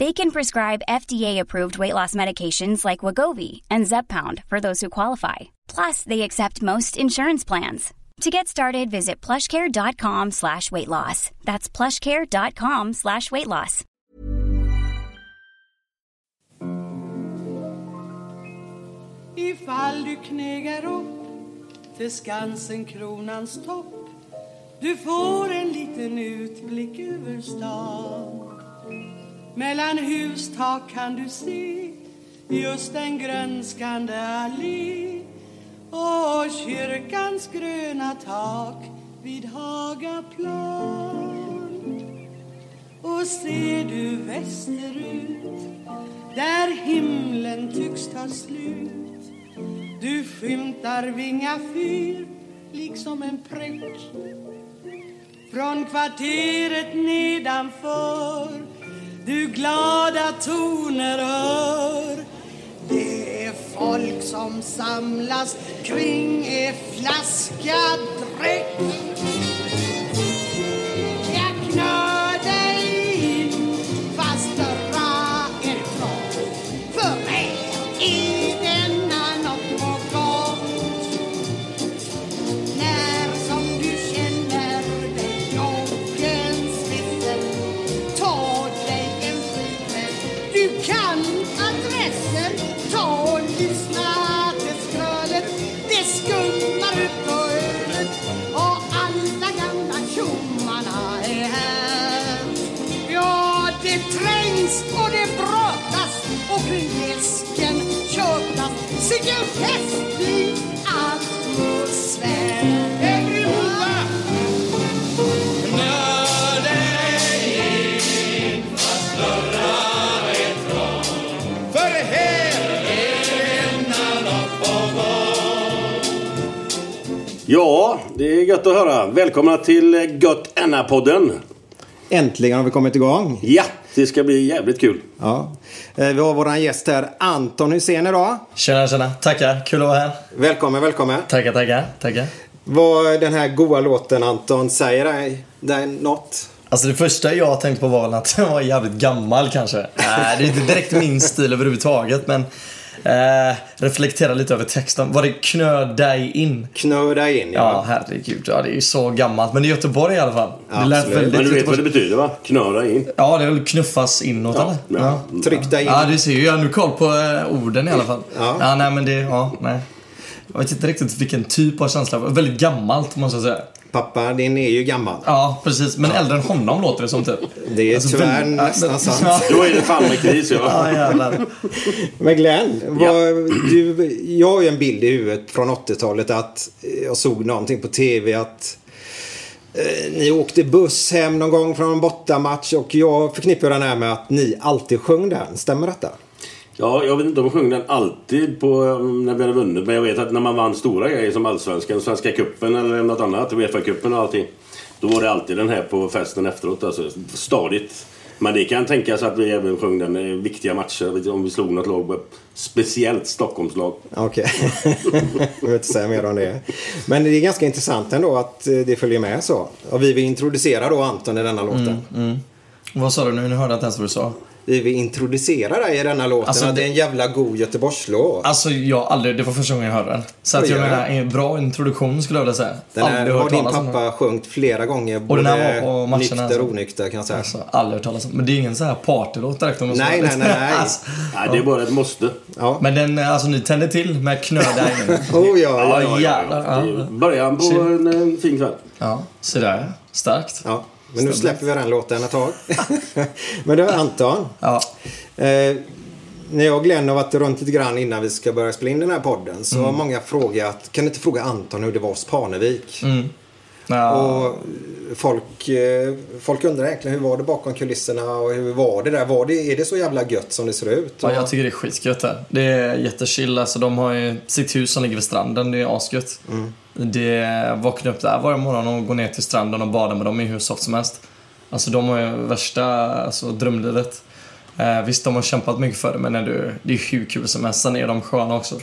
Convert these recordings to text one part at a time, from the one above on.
They can prescribe FDA-approved weight loss medications like Wagovi and Zepbound for those who qualify. Plus, they accept most insurance plans. To get started, visit plushcare.com slash weight loss. That's plushcare.com slash weight loss. Ifall du knegar upp till Skansen kronans topp Du får en liten utblick över stan Mellan hustak kan du se just en grönskande allé och kyrkans gröna tak vid Hagaplan. Och ser du västerut där himlen tycks ta slut du skymtar Vinga fyr liksom en prick från kvarteret nedanför du glada toner hör. Det är folk som samlas kring en flaska dräkt. Jag knör gött att höra. Välkomna till Gött Enna-podden. Äntligen har vi kommit igång. Ja, det ska bli jävligt kul. Ja. Eh, Vi har våran gäst här, Anton Hussein idag. Tjena, tjena. Tackar. Kul att vara här. Välkommen, välkommen. Tackar, tackar. tackar. Vad den här goa låten Anton säger dig, dig något? Alltså det första jag tänkte på var att den var jävligt gammal kanske. Nej, det är inte direkt min stil överhuvudtaget men eh, reflektera lite över texten. Var det knö dig in? Knö dig in, Ja, ja. herregud. Ja, det är ju så gammalt. Men det är Göteborg i alla fall. Det lät väldigt Men du vet vad det betyder va? Knöra in. Ja, det är väl knuffas inåt Ja, eller? ja. Tryck dig in. Ja, du ser ju. Jag har nu koll på eh, orden i alla fall. Ja. ja nej men det, ja, nej. Jag vet inte riktigt vilken typ av känsla. Väldigt gammalt måste jag säga. Pappa, din är ju gammal. Ja, precis. Men äldre än honom låter det som typ. Det är tyvärr väldigt- nästan ja, sant. Ja, Då är det fan med kris ja. ja. Men Glenn, vad, du, jag har ju en bild i huvudet från 80-talet att eh, jag såg någonting på tv att eh, ni åkte buss hem någon gång från en bortamatch och jag förknippar den här med att ni alltid sjöng den. Stämmer detta? Ja, jag vet inte om vi sjöng den alltid på, um, när vi hade vunnit. Men jag vet att när man vann stora grejer som Allsvenskan, Svenska Cupen eller något annat, Uefa-cupen och allting. Då var det alltid den här på festen efteråt. Alltså, stadigt. Men det kan tänkas att vi även sjöng den i viktiga matcher. Om vi slog något lag. Speciellt Stockholmslag. Okej. jag vill inte säga mer om det. Men det är ganska intressant ändå att eh, det följer med så. Och vi vill introducera då Anton i denna låten. Vad sa du nu? Nu hörde jag inte ens vad du sa. Vi vill introducera dig i denna låten. Alltså, det är en jävla god Göteborgslåt. Alltså jag aldrig, det var första gången jag hörde den. Så att jag ja. menar, en bra introduktion skulle jag vilja säga. Den här har din pappa den. sjungit flera gånger. Och Både den här var på matcherna, nykter alltså. och onykter kan jag säga. Alltså, aldrig hört talas om. Men det är ingen så här partylåt direkt om man Nej, nej, nej, nej. alltså, Nej, det är bara ett måste. Ja. Men den, alltså ni tänder till med knöda in. Oh, ja, ja. ja. Det är Ja. början på en, en fin kväll. ja, så där. Starkt. ja. Men nu släpper vi den låten ett tag. Men du Anton. Ja. Eh, när jag och Glenn har varit runt lite grann innan vi ska börja spela in den här podden så Mm. har många frågat, kan du inte fråga Anton hur det var hos Parnevik? Mm. Ja. Och folk, eh, folk undrar egentligen hur var det bakom kulisserna och hur var det där? Var det, är det så jävla gött som det ser ut? Ja, jag tycker det är skitgött där. Det är jättechill. Alltså, de har ju sitt hus som ligger vid stranden. Det är asgött. Mm. Det vaknar upp där varje morgon och går ner till stranden och badar med dem i hur soft som helst. Alltså de har ju värsta alltså, drömlivet. Eh, visst, de har kämpat mycket för det, men när du, det är hur kul som helst. Sen är de sköna också.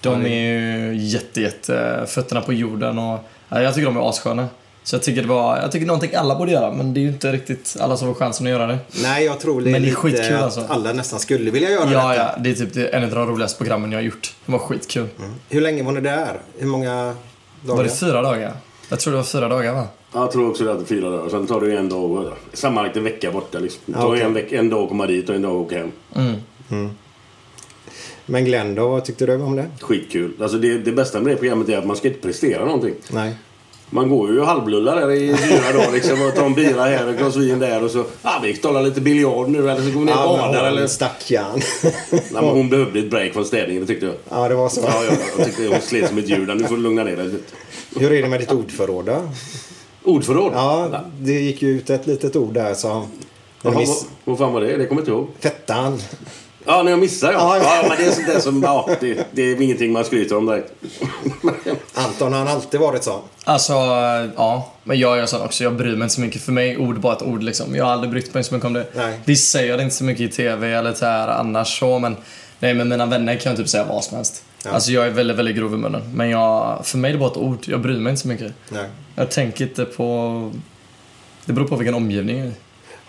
De är ju jätte, jätte fötterna på jorden och jag tycker de är assköna. Så jag tycker det var, jag tycker någonting alla borde göra, men det är ju inte riktigt alla som får chansen att göra det. Nej, jag tror det är, Men det är lite skitkul, att alltså. alla nästan skulle vilja göra Ja, detta. ja, det är typ det, en av de roligaste programmen jag har gjort. Det var skitkul. Hur länge var ni där? Hur många dagar? Var det fyra dagar? Jag tror det var fyra dagar va? Jag tror också det är fyra dagar. Sen tar ju en dag. Sammanlagt en vecka borta liksom. Det tar okej. en, veck, en dag att komma dit och en dag att åka hem. Men Glenn då, vad tyckte du om det? Skitkul. Alltså det, det bästa med det programmet är att man ska inte prestera någonting. Nej. Man går ju och halvlullar där i fyra dagar liksom och tar en bira här och ett glas vin där och så ja, vi spelar lite biljard nu eller så går vi ner och Ja, badar eller... hon stackaren. Nej, men hon behövde ett break från städningen, tyckte jag. ja, det var så. Ja, ja, jag tyckte hon slet som ett djur. Nu får du lugna ner dig lite. Hur är det med ditt ordförråd då? Ordförråd? Ja, det gick ju ut ett litet ord där som... Jaha, Miss... vad, vad fan var det? Det kommer jag inte ihåg. Fettan. Ja, när jag missade ja. Ja, ja. Ja, men det är sånt där som... Ja, det, det är ingenting man skryter om direkt. Anton, har han alltid varit så? Alltså, ja. Men jag gör sån också. Jag bryr mig inte så mycket. För mig är ord bara ett ord liksom. Jag har aldrig brytt mig så mycket om det. Nej. Visst säger jag det inte så mycket i TV eller så här annars så, men nej, med mina vänner kan jag typ säga vad som helst. Ja. Alltså jag är väldigt, väldigt grov i munnen. Men jag, för mig är det bara ett ord. Jag bryr mig inte så mycket. Nej. Jag tänker inte på... Det beror på vilken omgivning jag är i.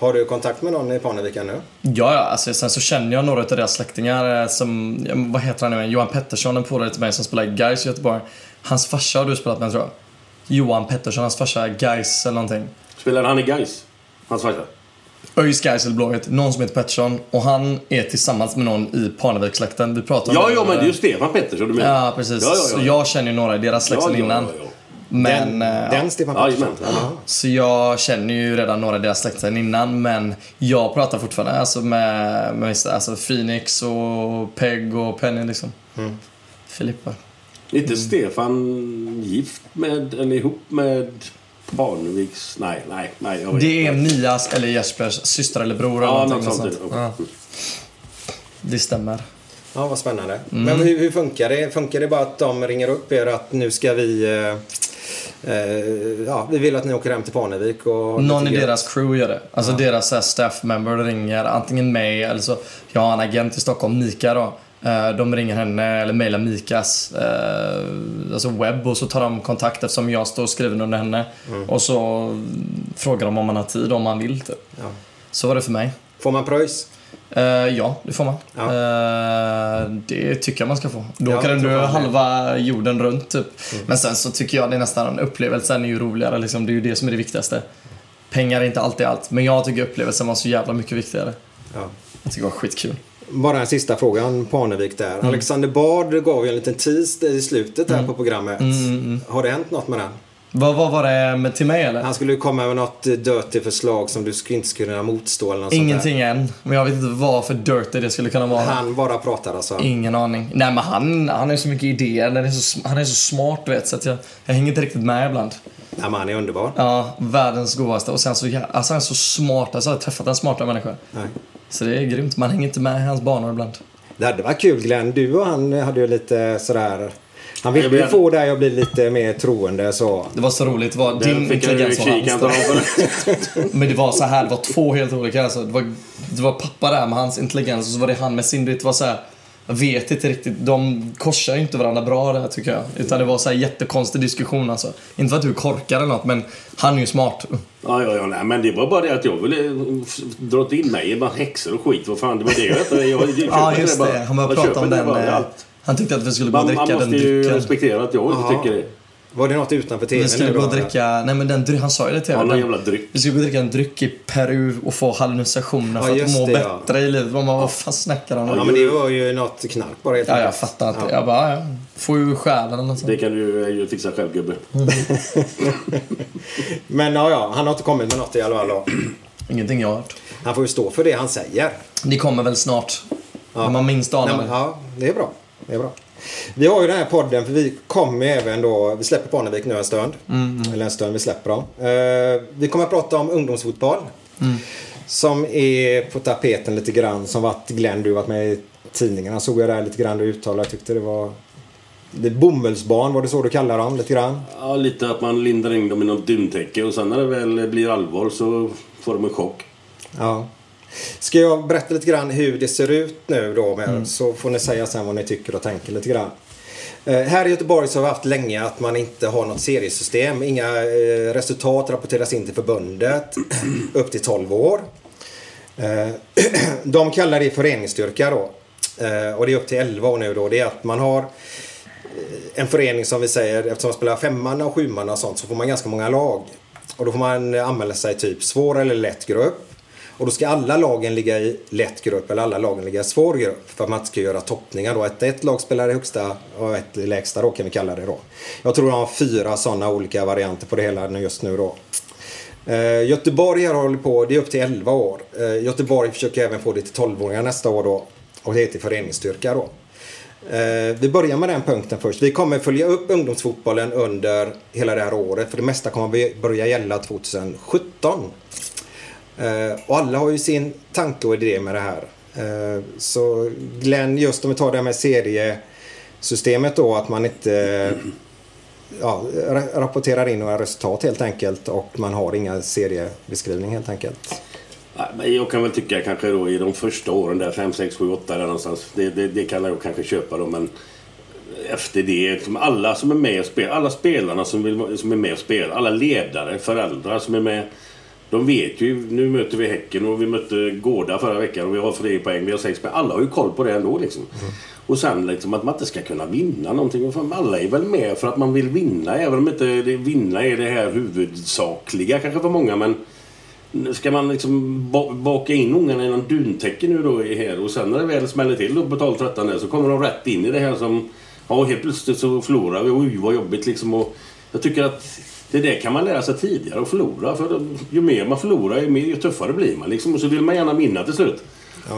Har du kontakt med någon i Parnevik nu? Ja, ja. Alltså, sen så känner jag några av deras släktingar eh, som, vad heter han nu? Johan Pettersson, en polare till mig som spelar i Gais i Göteborg. Hans farsa har du spelat med tror jag. Johan Pettersson, hans farsa Gais eller någonting. Spelade han i Gais? Hans farsa? ÖIS Gais eller Blåvitt, någon som heter Pettersson och han är tillsammans med någon i Parnevikssläkten. Vi pratar om Ja, ja, men det är ju Stefan Pettersson du menar. Ja, precis. Ja, ja, ja. Så jag känner ju några i deras släkt ja, innan. ja, ja. Men, den, eh, den Stefan Pettersson? Ja. Så jag känner ju redan några i deras släkt sedan innan men jag pratar fortfarande alltså med, med vissa, alltså Phoenix och Peg och Penny liksom. Mm. Filippa. Är inte Stefan gift med, eller ihop med Parneviks... Nej, nej, nej. Jag vet Det är. Mias eller Jespers syster eller bror eller Ja, någonting något sånt. sånt. Ja, det stämmer. Ja, vad spännande. Mm. Men hur, hur funkar det? Funkar det bara att de ringer upp er att nu ska vi... Eh, ja, vi vill att ni åker hem till Parnevik och... Någon i deras crew gör det. Alltså deras så här, staff member ringer antingen mig eller så. Jag har en agent i Stockholm, Mika då. Eh, De ringer henne eller mejlar Mikas eh, alltså webb och så tar de kontakt eftersom jag står skriven under henne. Och så frågar de om man har tid om man vill typ. Ja. Så var det för mig. Får man pröjs? Eh, ja, det får man. Ja. Eh, det tycker jag man ska få. Då Ja, jag du halva jorden runt typ. Mm. Men sen så tycker jag det är nästan upplevelsen är ju roligare. Liksom. Det är ju det som är det viktigaste. Pengar är inte alltid allt, men jag tycker upplevelsen var så jävla mycket viktigare. Ja. Jag tycker det var skitkul. Bara en sista frågan, Parnevik där. Mm. Alexander Bard gav ju en liten tease i slutet Mm. här på programmet. Har det hänt något med den? Vad, vad var det till mig eller? Han skulle komma med något dirty förslag som du skulle- inte skulle kunna motstå eller något Ingenting än. Men jag vet inte vad för dirty det skulle kunna vara. sånt där. Han bara pratar alltså. Ingen aning. Nej men han, han har så mycket idéer. Han är så, han är så smart du vet. Så att jag, jag hänger inte riktigt med ibland. Nej, men han är underbar. Ja, världens godaste. Och sen så, alltså han är så smart. Alltså, jag har träffat en smartare människa. Nej. Så det är grymt. Man hänger inte med i hans banor ibland. Det hade varit kul Glenn. Du och han hade ju lite sådär... Han ville Jag ju blir- få dig att bli lite mer troende så. Det var så roligt. Det var din Där jag intelligens kika hans. Men det var så här, det var två helt olika. Alltså, det, var, det var pappa där med hans intelligens och så var det han med sin. Det var så här, Jag vet inte riktigt. De korsar ju inte varandra bra där tycker jag. Utan det var så här jättekonstig diskussion alltså. Inte för att du är korkad eller något men han är ju smart. Ja, ja, ja, nej, men det var bara det att jag ville eh, dra in mig i bara häxor och skit. Vad fan, det var det jag hette. Jag, jag, jag Ja just bara. det. Han började Jag prata om den. bara, eh. Han tyckte att vi skulle gå och Man, dricka man den måste ju drycken. respektera att jag inte Jaha. tycker det. Var det något utanför TV Vi skulle gå och dricka, nej men den han sa ju det till Ja, jävla dryck. Vi skulle gå och dricka en dryck i Peru och få hallucinationer Ja, för att må det, ja. bättre i livet. Man bara, vad fan snackar han om? Ja men det var ju något knark bara helt Ja, jag fattar inte. Ja. Jag bara, ja, får ju själen eller något sånt. Det kan du ju fixa själv gubbe. Men ja, ja, han har inte kommit med något i alla fall då. Ingenting jag har hört. Han får ju stå för det han säger. Det kommer väl snart. När man minst anar det. ja, det är bra. Det är bra. Vi har ju den här podden för vi kommer ju även då, vi släpper Parnevik nu en stund. Eller en stund vi släpper dem. Eh, vi kommer att prata om ungdomsfotboll. Som är på tapeten lite grann. Som varit Glenn, du varit med i tidningarna. Såg jag där lite grann du uttalade. Jag tyckte det var... Det är bomullsbarn, var det så du kallar dem lite grann? Ja, lite att man lindar in dem i något duntäcke och sen när det väl blir allvar så får de en chock. Ja. Ska jag berätta lite grann hur det ser ut nu då med, så får ni säga sen vad ni tycker och tänker lite grann. Eh, här i Göteborg så har vi haft länge att man inte har något seriesystem. Inga eh, resultat rapporteras in till förbundet upp till 12 år. Eh, de kallar det föreningsstyrka då. Och det är upp till 11 år nu då. Det är att man har en förening som vi säger, eftersom man spelar femman och sjuman och sånt så får man ganska många lag. Och då får man anmäla sig typ svår eller lätt grupp. Och då ska alla lagen ligga i lätt grupp eller alla lagen ligga i svår grupp. För att man inte ska göra toppningar då. Ett, ett lag spelar i högsta och ett i lägsta då kan vi kalla det då. Jag tror de har fyra sådana olika varianter på det hela just nu då. Eh, Göteborg har hållit på, det är upp till 11 år. Eh, Göteborg försöker även få det till 12-åringar nästa år då. Och det är till föreningsstyrka då. Eh, vi börjar med den punkten först. Vi kommer följa upp ungdomsfotbollen under hela det här året. För det mesta kommer vi börja gälla 2017. Eh, och alla har ju sin tanke och idé med det här. Eh, så Glenn, just om vi tar det här med seriesystemet då. Att man inte ja, rapporterar in några resultat helt enkelt. Och man har inga seriebeskrivning helt enkelt. Jag kan väl tycka kanske då i de första åren där, 5, 6, 7, 8 där någonstans. Det, det, det kan jag kanske köpa då men efter det, liksom alla som är med och spelar, alla spelarna som, vill, som är med och spelar, alla ledare, föräldrar som är med. De vet ju, nu möter vi Häcken och vi mötte Gårda förra veckan och vi har tre poäng, vi har sex poäng. Alla har ju koll på det ändå liksom. Och sen liksom att man inte ska kunna vinna någonting. Fan, Alla är väl med för att man vill vinna, även om inte det, vinna är det här huvudsakliga kanske för många. Men Ska man liksom baka in ungarna i någon duntäcke nu då här och sen när det väl smäller till då på 12-13 där så kommer de rätt in i det här som... Ja, helt plötsligt så förlorar vi. Oj, vad jobbigt liksom. Och jag tycker att det där kan man lära sig tidigare att förlora. För ju mer man förlorar ju, mer, ju tuffare blir man liksom. Och så vill man gärna vinna till slut.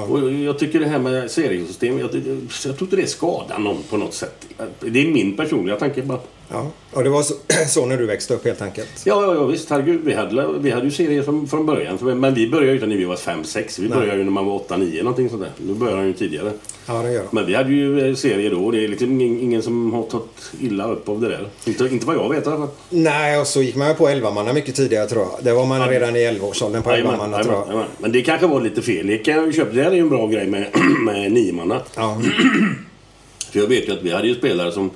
Och jag tycker det här med seriesystem, jag, jag, jag tror inte det skadar någon på något sätt. Det är min personliga tanke bara. Ja, och det var så, så när du växte upp helt enkelt. Ja, ja, ja visst. Herregud. Vi hade, vi hade ju serier från, från början. Men vi började ju inte när vi var 5-6. Vi började ju när man var 8-9 någonting sånt där. Nu börjar han ju tidigare. Ja, det gör. Men vi hade ju eh, serier då. Det är liksom ing- ingen som har tagit illa upp av det där. Inte, inte vad jag vet i alla fall. Nej, och så gick man ju på 11 mycket tidigare tror jag. Det var man redan i 11-årsåldern på 11 Jajamän, tror jag. jajamän. Men det kanske var lite fel. Det kan jag köpa. Det här är ju en bra grej med, med niomanna. Ja. För jag vet ju att vi hade ju spelare som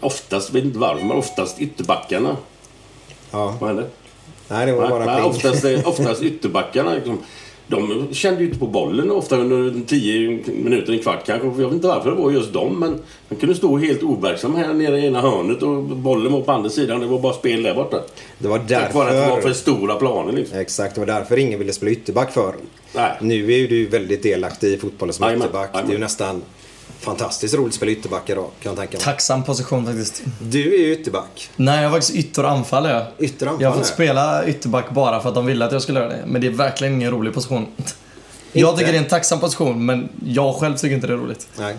oftast, vet inte varför, men oftast ytterbackarna. ja. Vad hände? Nej, det var Nej, bara nej, pling. oftast, oftast ytterbackarna. Liksom, de kände ju inte på bollen ofta under 10 minuter, en kvart kanske. Jag vet inte varför det var just dem, men de kunde stå helt overksam här nere i ena hörnet och bollen var på andra sidan. Det var bara spel där borta. Det var Tack vare att det var för därför... stora planer liksom. Exakt, det var därför ingen ville spela ytterback för. Nej. Nu är ju du väldigt delaktig i fotbollen som ytterback. Det är ju nästan fantastiskt roligt att spela ytterback idag, kan jag tänka mig. Tacksam position faktiskt. Du är ju ytterback. Nej, jag är faktiskt ytter och anfall är jag. Jag har fått spela ytterback bara för att de ville att jag skulle göra det. Men det är verkligen ingen rolig position. Jag Inte? tycker det är en tacksam position, men jag själv tycker inte det är roligt. Nej.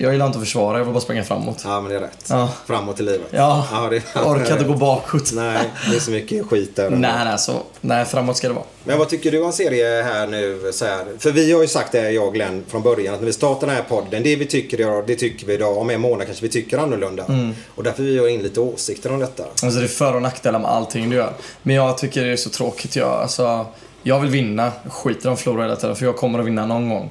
Jag gillar inte att försvara, jag vill bara springa framåt. Ja, men det är rätt. Ja. Framåt i livet. Ja, ja det, jag orkar inte gå bakåt. Nej, det är så mycket skit där. Nej, nej, så, nej, framåt ska det vara. Men vad tycker du om serie här nu? Så här? För vi har ju sagt det, jag och Glenn, från början att när vi startar den här podden, det vi tycker idag, det tycker vi idag. Om en månad kanske vi tycker annorlunda. Mm. Och därför vi har in lite åsikter om detta. Alltså det är för och nackdelar med allting du gör. Men jag tycker det är så tråkigt. Jag, alltså, jag vill vinna. Jag skiter om förlorar hela tiden, för jag kommer att vinna någon gång.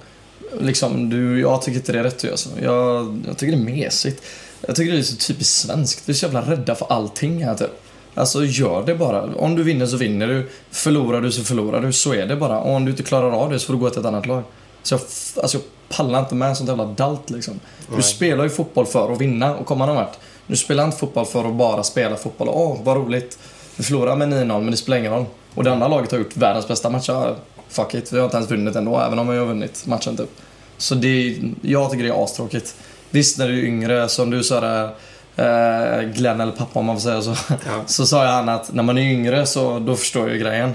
Liksom, du, jag tycker inte det är rätt så. Jag, jag tycker det är mesigt. Jag tycker det är så typiskt svenskt. Vi är så jävla rädda för allting här typ. Alltså gör det bara. Om du vinner så vinner du. Förlorar du så förlorar du. Så är det bara. Och om du inte klarar av det så får du gå till ett annat lag. Så jag, alltså, jag pallar inte med sånt jävla dalt liksom. Du spelar ju fotboll för att vinna och komma någon vart. Du spelar inte fotboll för att bara spela fotboll. Åh, vad roligt. Vi förlorar med 9-0 men det spelar ingen roll. Och det andra laget har gjort världens bästa match. Ja, fuck it, vi har inte ens vunnit ändå, även om vi har vunnit matchen typ. Så det, jag tycker det är astråkigt. Visst, när du är yngre, som du sa där, eh, Glenn eller pappa om man får säga så. Ja. Så sa jag han att när man är yngre så då förstår jag ju grejen.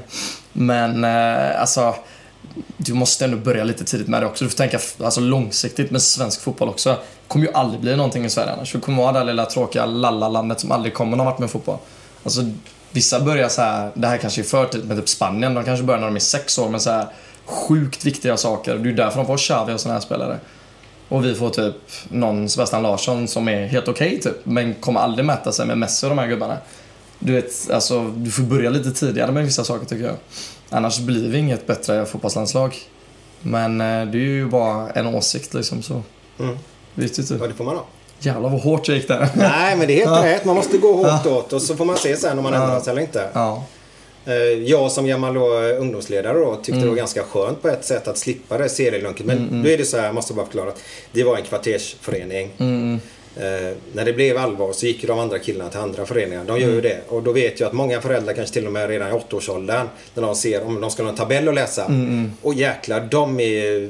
Men eh, alltså, du måste ändå börja lite tidigt med det också. Du får tänka alltså, långsiktigt med svensk fotboll också. Det kommer ju aldrig bli någonting i Sverige annars. Vi kommer vara det där lilla tråkiga lalla-landet som aldrig kommer någon vart med fotboll. Alltså, vissa börjar så här, det här kanske är för tidigt med typ Spanien, de kanske börjar när de är sex år med så här sjukt viktiga saker. Det är ju därför de får Xavi och såna här spelare. Och vi får typ någon Sebastian Larsson som är helt okej typ, men kommer aldrig mäta sig med Messi och de här gubbarna. Du vet, alltså, du får börja lite tidigare med vissa saker tycker jag. Annars blir vi inget bättre fotbollslandslag. Men eh, det är ju bara en åsikt liksom så. Mm. Vet du Ja, det får man ha. Jävlar vad hårt jag gick där. Nej, men det är helt Ja. rätt. Man måste gå hårt åt och så får man se sen om man Ja. ändrar sig eller inte. Ja. Eh, Jag som gammal då, eh, ungdomsledare då, tyckte Mm. det var ganska skönt på ett sätt att slippa det serielunket. Men nu är det så här, jag måste bara förklara. att Det var en kvartersförening. Mm. Eh, när det blev allvar så gick ju de andra killarna till andra föreningar. De gör Mm. ju det. Och då vet jag att många föräldrar kanske till och med redan i åttaårsåldern när de ser om de ska ha en tabell att läsa. Mm, Och jäklar, de är,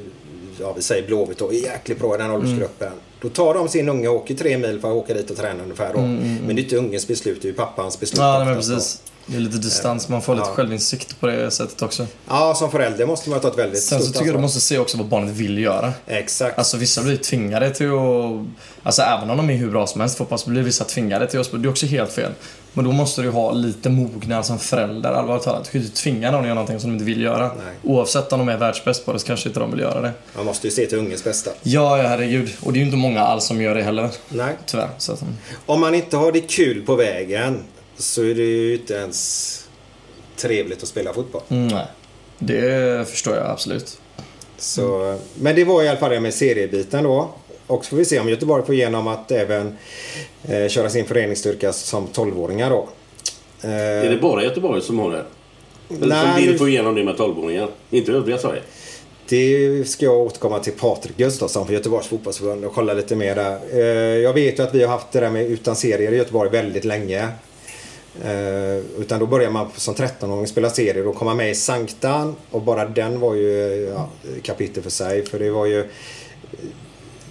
ja vi säger Blåvitt då, är jäkligt bra i den åldersgruppen. Mm. Då tar de sin unge och åker tre mil för att åka dit och träna ungefär då. Men det är inte ungens beslut, det är ju pappans beslut. Mm, Ja, men oftast då. Det är lite distans, man får lite Ja. självinsikt på det sättet också. Ja, som förälder måste man ta ett väldigt Sen så tycker jag du ansvar. måste se också vad barnet vill göra. Exakt. Alltså vissa blir tvingade till att... Alltså även om de är hur bra som helst fotboll så blir vissa tvingade till att spela. Det är också helt fel. Men då måste du ha lite mognad som förälder, allvarligt talat. Du kan ju inte tvinga någon att göra någonting som de inte vill göra. Nej. Oavsett om de är världsbäst på det så kanske inte de vill göra det. Man måste ju se till ungens bästa. Ja, ja herregud. Och det är ju inte många alls som gör det heller. Nej. Tyvärr. Så att, Om man inte har det kul på vägen så är det ju inte ens trevligt att spela fotboll. mm, nej. Det förstår jag absolut. Så, men det var i alla fall det med seriebiten då. Och så får vi se om Göteborg får igenom att även eh, köra sin föreningsstyrka som 12-åringar då. Eh, Är det bara Göteborg som har det? Eller som Nej, vill nu- få igenom det med 12-åringar? Inte övriga Sverige? Det ska jag återkomma till Patrik Gustafsson för Göteborgs fotbollsförbund och kolla lite mer där. Eh, Jag vet ju att vi har haft det där med utan serier i Göteborg väldigt länge. Eh, Utan då började man som 13-åring spela serier och komma med i Sanktan och bara den var ju ja, kapitel för sig. För det var ju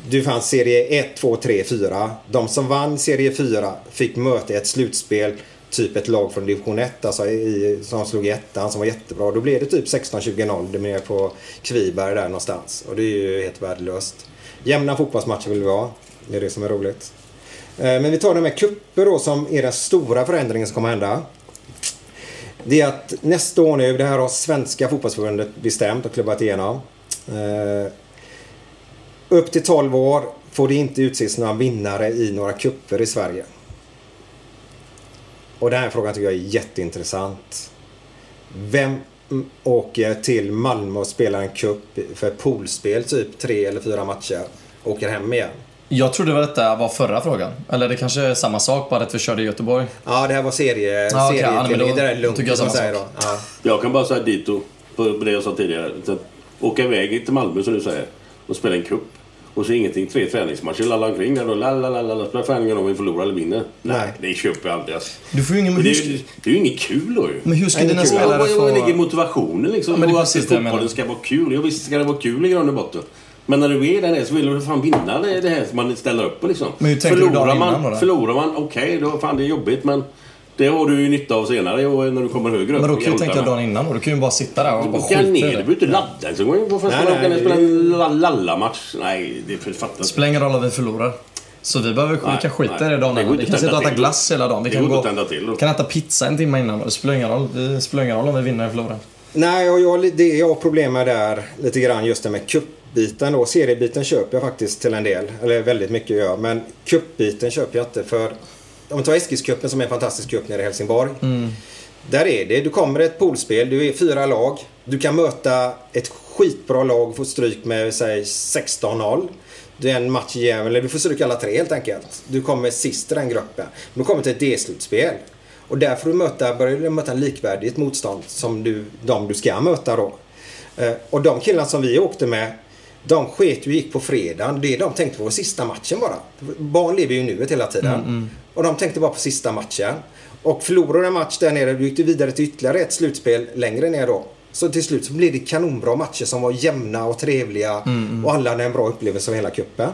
du fanns serie 1, 2, 3, 4. De som vann serie 4 fick möta ett slutspel typ ett lag från division 1 alltså i, som slog i ettan som var jättebra. Då blev det typ 16-20-0 det är mer på Kviberg där någonstans. Och det är ju helt värdelöst. Jämna fotbollsmatcher vill vi ha. Det är det som är roligt. Eh, men vi tar det med kupper då som är den stora förändringen som kommer att hända. Det är att nästa år nu, det här har Svenska fotbollsförbundet bestämt och klubbat igenom. Eh, upp till 12 år får det inte utses några vinnare i några kupper i Sverige. Och den här frågan tycker jag är jätteintressant. Vem åker till Malmö och spelar en cup för poolspel typ tre eller fyra matcher? Åker hem igen? Jag trodde väl detta var förra frågan. Eller det kanske är samma sak, bara att vi körde i Göteborg. Ja, det här var serie, Ja, okej, ja, men då det där är lugnt tycker jag som samma säger då. sak. Ja. Jag kan bara säga dito på det jag sa tidigare. Åka iväg till Malmö som du säger och spela en cup. Och så ingenting, tre träningsmatcher, lalla omkring där och lalala, spelar färgen om vi förlorar eller vinner. Nej, Nej. det köper jag aldrig. Alltså. Du får ju ingen... Det, är, ju- det är ju inget kul då ju. men hur ska Nej, dina spelare vad vad ligger få... motivationen liksom? Ja, men det är precis det jag menar. ska vara kul. Ja, visst ska det vara kul i grund och botten. Men när du är där nere så vill du för fan vinna det, det här som man ställer upp på liksom. Men hur tänker du dagen förlorar innan man, då, då? Förlorar man, okej, då fan det är jobbigt men det har du ju nytta av senare och när du kommer högre upp. Men då kan du tänka dagen innan och du kan ju bara sitta där och bara skita i ner, du det. behöver inte ladda ens en gång. Varför ska Nej, man åka ner och spela det- en la- lalla-match? Nej, det fattar inte. Spelar ingen roll om vi förlorar. Så vi behöver vi kan skita i det dagen Det innan. Vi kan att sitta och äta till. glass hela dagen. Vi Det kan, gå, då. kan äta pizza en timme innan. Det spelar ingen roll. Det spelar ingen roll om vi vinner eller förlorar. Nej, och jag, det jag har problem med där lite grann just det med cupbiten då. Seriebiten köper jag faktiskt till en del. Eller väldigt mycket gör. Men cupbiten köper jag inte för om vi tar Eskilscupen som är en fantastisk cup nere i Helsingborg. Där är det, du kommer ett poolspel, du är fyra lag. Du kan möta ett skitbra lag får stryk med säg 16-0. Det är en match eller du får stryk alla tre helt enkelt. Du kommer sist i den gruppen. Du kommer till ett D-slutspel. Och där får du möta, börjar du möta likvärdigt motstånd som du, de du ska möta då. Eh, och de killarna som vi åkte med, de sket ju gick på fredagen. Det de tänkte på var sista matchen bara. Barn lever ju nuet hela tiden. Och de tänkte bara på sista matchen. Och förlorade en match där nere, du gick du vidare till ytterligare ett slutspel längre ner då. Så till slut så blev det kanonbra matcher som var jämna och trevliga. Och alla hade en bra upplevelse av hela kuppen.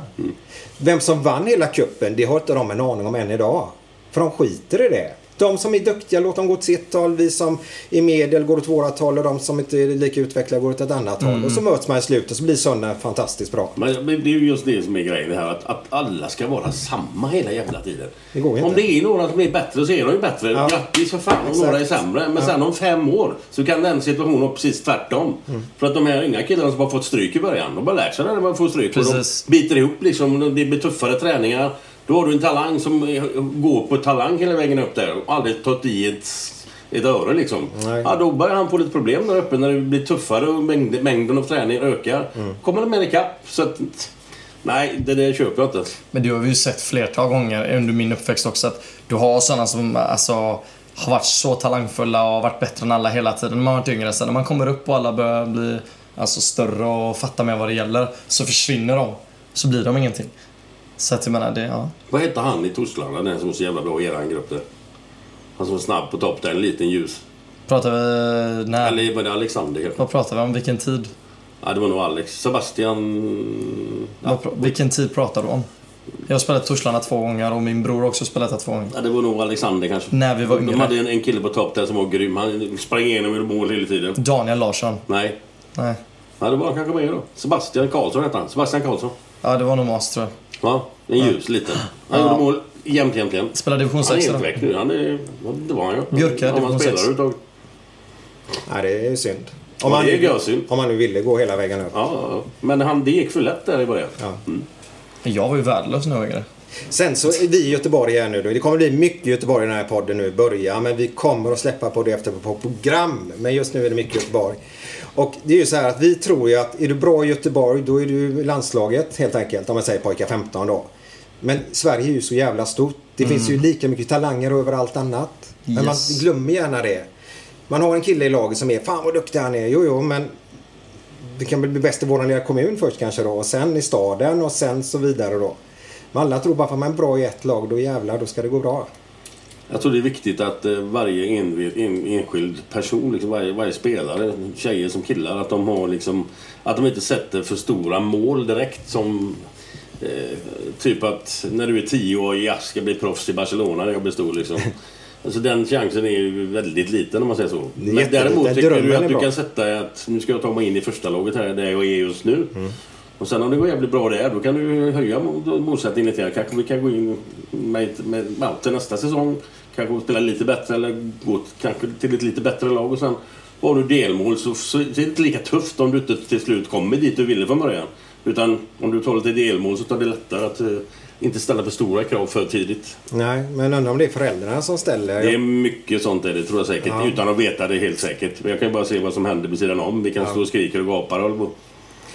Vem som vann hela kuppen, det har inte de en aning om än idag. För de skiter i det. De som är duktiga, låt dem gå åt sitt håll. Vi som är medel går åt vårat håll och de som inte är lika utvecklade går åt ett annat håll. Och så möts man i slutet och så blir söndagen fantastiskt bra. Men men det är ju just det som är grejen här. Att, att alla ska vara samma hela jävla tiden. Det går inte. Om det är några som är bättre så är de ju bättre. Ja. Grattis för fan om Exakt. några är sämre. Men sen om fem år så kan den situationen vara precis tvärtom. Mm. För att de här unga killarna som har fått stryk i början. De har lärt sig när man får stryk. Och Precis. de biter ihop liksom. Det blir tuffare träningar. Då har du en talang som går på talang hela vägen upp där. Och aldrig tagit i ett, ett öre liksom. Nej. Ja, då börjar han få lite problem där uppe när det blir tuffare och mängd, mängden av träning ökar. Mm. Kommer de med ikapp. Så att, nej, det där köper jag inte. Men det har vi ju sett flertal gånger under min uppväxt också att du har sådana som alltså har varit så talangfulla och varit bättre än alla hela tiden när man har varit yngre. Sen när man kommer upp och alla börjar bli alltså, större och fatta mer vad det gäller så försvinner de. Så blir de ingenting. Så att jag menar, det, ja. Vad hette han i Torslanda, den som var så jävla bra i eran grupp där? Han som var snabb på topp där, en liten ljus. Pratar vi... När, Eller var det Alexander kanske? vad pratar vi om? Vilken tid? Ja, det var nog Alex. Sebastian... Ja, vilken tid pratar du om? Jag har spelat Torslanda två gånger och min bror har också spelat där två gånger. ja, det var nog Alexander kanske. När vi var De yngre. hade en, en kille på topp där som var grym. Han sprang igenom i mål hela tiden. Daniel Larsson. Nej. Nej. Ja, det var han kanske med då. Sebastian Karlsson hette han. Sebastian Karlsson. Ja, det var nog Mas tror jag. Ja, en ljus liten. Han gjorde mål jämt, jämt, jämt. Spelar division Han är 6 helt väck nu. Han är... Det var han ju. Björka, Om han division spelar sex. överhuvudtaget. Nej, det är synd. Ja, man, det är görsynd. om man nu ville gå hela vägen upp. Ja, ja, ja. men han, det gick för lätt där i början. Ja. Jag var ju värdelös när jag var yngre. Sen så är vi i Göteborg här nu då. Det kommer bli mycket Göteborg i den här podden nu i början. Men vi kommer att släppa på det efter på program. Men just nu är det mycket Göteborg. Och det är ju så här att vi tror ju att är du bra i Göteborg då är du landslaget helt enkelt. Om man säger pojkar 15 då. Men Sverige är ju så jävla stort. Det finns ju lika mycket talanger överallt annat. Men man Yes. glömmer gärna det. Man har en kille i laget som är fan vad duktig han är. Jo, jo, men det kan väl bli bäst i vår lilla kommun först kanske då. Och sen i staden och sen så vidare då. Men alla tror bara för att man är bra i ett lag, då jävlar, då ska det gå bra. Jag tror det är viktigt att eh, varje en, en, enskild person, liksom varje, varje spelare, tjejer som killar, att de har liksom... Att de inte sätter för stora mål direkt som... Eh, typ att när du är tio år, jag ska bli proffs i Barcelona när jag blir stor liksom. Alltså den chansen är ju väldigt liten om man säger så. Men däremot tycker du att du kan sätta att nu ska jag ta mig in i första laget här där jag är just nu. Mm. Och sen om det går jävligt bra där, då kan du höja må- målsättningen lite grann. Kanske vi kan gå in med, med, med, till nästa säsong. Kanske spela lite bättre eller gå kanske till ett lite bättre lag. Och sen har du delmål så, så är det inte lika tufft om du inte till slut kommer dit du ville från början. Utan om du tar lite delmål så är det lättare att eh, inte ställa för stora krav för tidigt. Nej, men undrar om det är föräldrarna som ställer. Det är mycket sånt där, det tror jag säkert. Ja. Utan att veta det helt säkert. Men jag kan ju bara se vad som händer vid sidan om. Vi kan stå och skrika och gapa och på.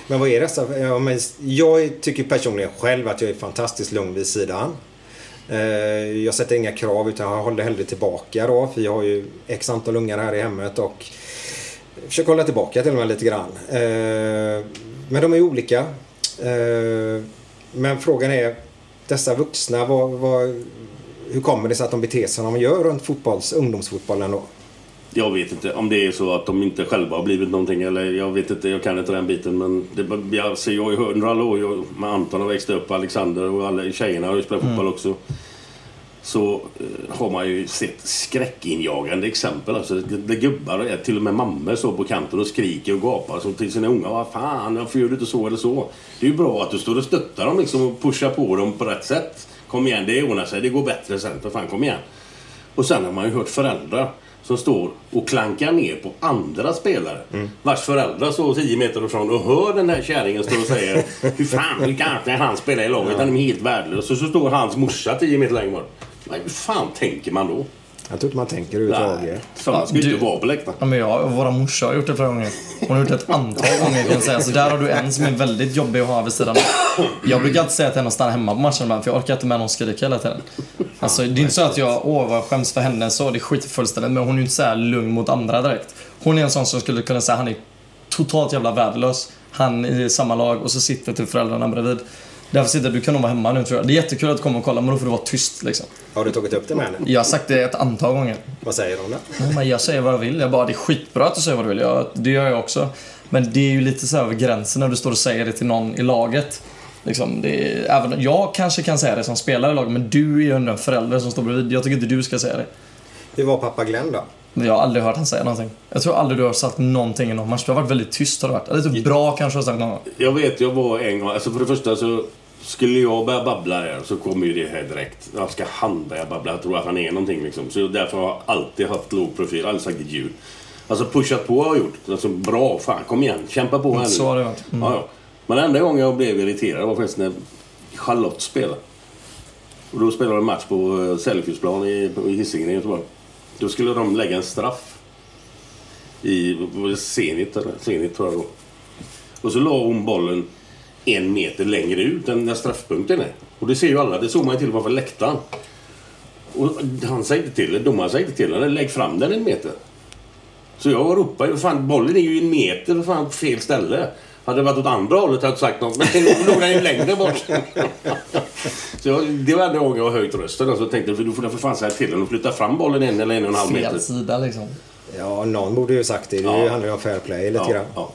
Men vad är dessa? Ja, jag tycker personligen själv att jag är fantastiskt lugn vid sidan. Eh, jag sätter inga krav utan jag håller hellre tillbaka då. För jag har ju x antal ungar här i hemmet och försöker hålla tillbaka till och med lite grann. Eh, men de är olika. Eh, men frågan är, dessa vuxna, vad, vad, hur kommer det sig att de beter sig som de gör runt fotbolls, ungdomsfotbollen då? Jag vet inte om det är så att de inte själva har blivit någonting eller jag vet inte, jag kan inte den biten men det, jag, har ju under alla år, jag, med Anton har växt upp, Alexander och alla tjejerna har ju spelat fotboll också. Så eh, har man ju sett skräckinjagande exempel. Alltså, det, det gubbar är till och med mammor står på kanten och skriker och gapar så till sina unga. Vad fan, varför gör du inte så eller så? Det är ju bra att du står och stöttar dem liksom och pushar på dem på rätt sätt. Kom igen, det ordnar sig. Det går bättre sen. För fan, kom igen. Och sen har man ju hört föräldrar som står och klankar ner på andra spelare. Vars föräldrar står 10 meter ifrån och hör den här kärringen stå och säga. Hur fan, hur kan inte han spela i laget? Han är helt värdelös. Och så står hans morsa 10 meter längre bort. Hur fan tänker man då? Jag tror inte man tänker överhuvudtaget. Sådana ska ju du- inte vara på läktaren. Ja, men jag och våra morsor har gjort det flera gånger. Hon har gjort det ett antal gånger kan jag säga. Så där har du en som är väldigt jobbig att ha vid sidan av. Jag brukar alltid säga till henne att stanna hemma på matchen ibland, för jag orkar inte med någon skrika hela tiden. Alltså, det är inte så att jag, åh vad jag skäms för henne så, det skiter fullständigt. Men hon är ju inte så här lugn mot andra direkt. Hon är en sån som skulle kunna säga han är totalt jävla värdelös. Han i samma lag och så sitter typ föräldrarna bredvid. Därför sitter du kan nog vara hemma nu tror jag. Det är jättekul att komma och kolla men då får du vara tyst liksom. Har du tagit upp det med henne? Jag har sagt det ett antal gånger. Vad säger hon då? Nej, men jag säger vad jag vill. Jag bara, det är skitbra att du säger vad du vill. Jag, det gör jag också. Men det är ju lite så här över gränsen när du står och säger det till någon i laget. Liksom, det är, även, jag kanske kan säga det som spelare i laget, men du är ju ändå en förälder som står bredvid. Jag tycker inte du ska säga det. Hur var pappa Glenn då? Jag har aldrig hört han säga någonting. Jag tror aldrig du har sagt någonting i någon match. Du har varit väldigt tyst har du varit. Eller typ bra kanske har sagt någon gång. Jag vet, jag var en gång... Alltså för det första så... Skulle jag börja babbla här så kommer ju det här direkt. Jag ska han börja babbla? Jag tror att han är någonting liksom. Så därför har jag alltid haft låg profil. Aldrig sagt ett ljud. Alltså pushat på har jag gjort. Alltså bra, fan kom igen. Kämpa på här nu. Så har det varit. Mm. Ja, ja. Men enda gången jag blev irriterad var faktiskt när Charlotte spelade. Och då spelade de en match på eh, Sellefjordsplan i, i Hisingen i Göteborg. Då skulle de lägga en straff. I Zenit, eller? Zenit tror jag då. Och så la hon bollen en meter längre ut än där straffpunkten är. Och det ser ju alla. Det såg man ju till varför läktaren. Och han sa inte till det. Domaren sa inte till det. Lägg fram den en meter. Så jag ropade ju. Fan, bollen är ju en meter för fan på fel ställe. Hade det varit åt andra hållet hade jag inte sagt något. Men nu låg den ju längre bort. Så jag, det var enda gången jag har höjt rösten. Och så tänkte jag, för du får för fan säga till och flytta fram bollen en eller en och en halv meter. Fel sida liksom. Ja, någon borde ju sagt det. Det Ja. handlar ju om fair play lite Ja, grann. ja.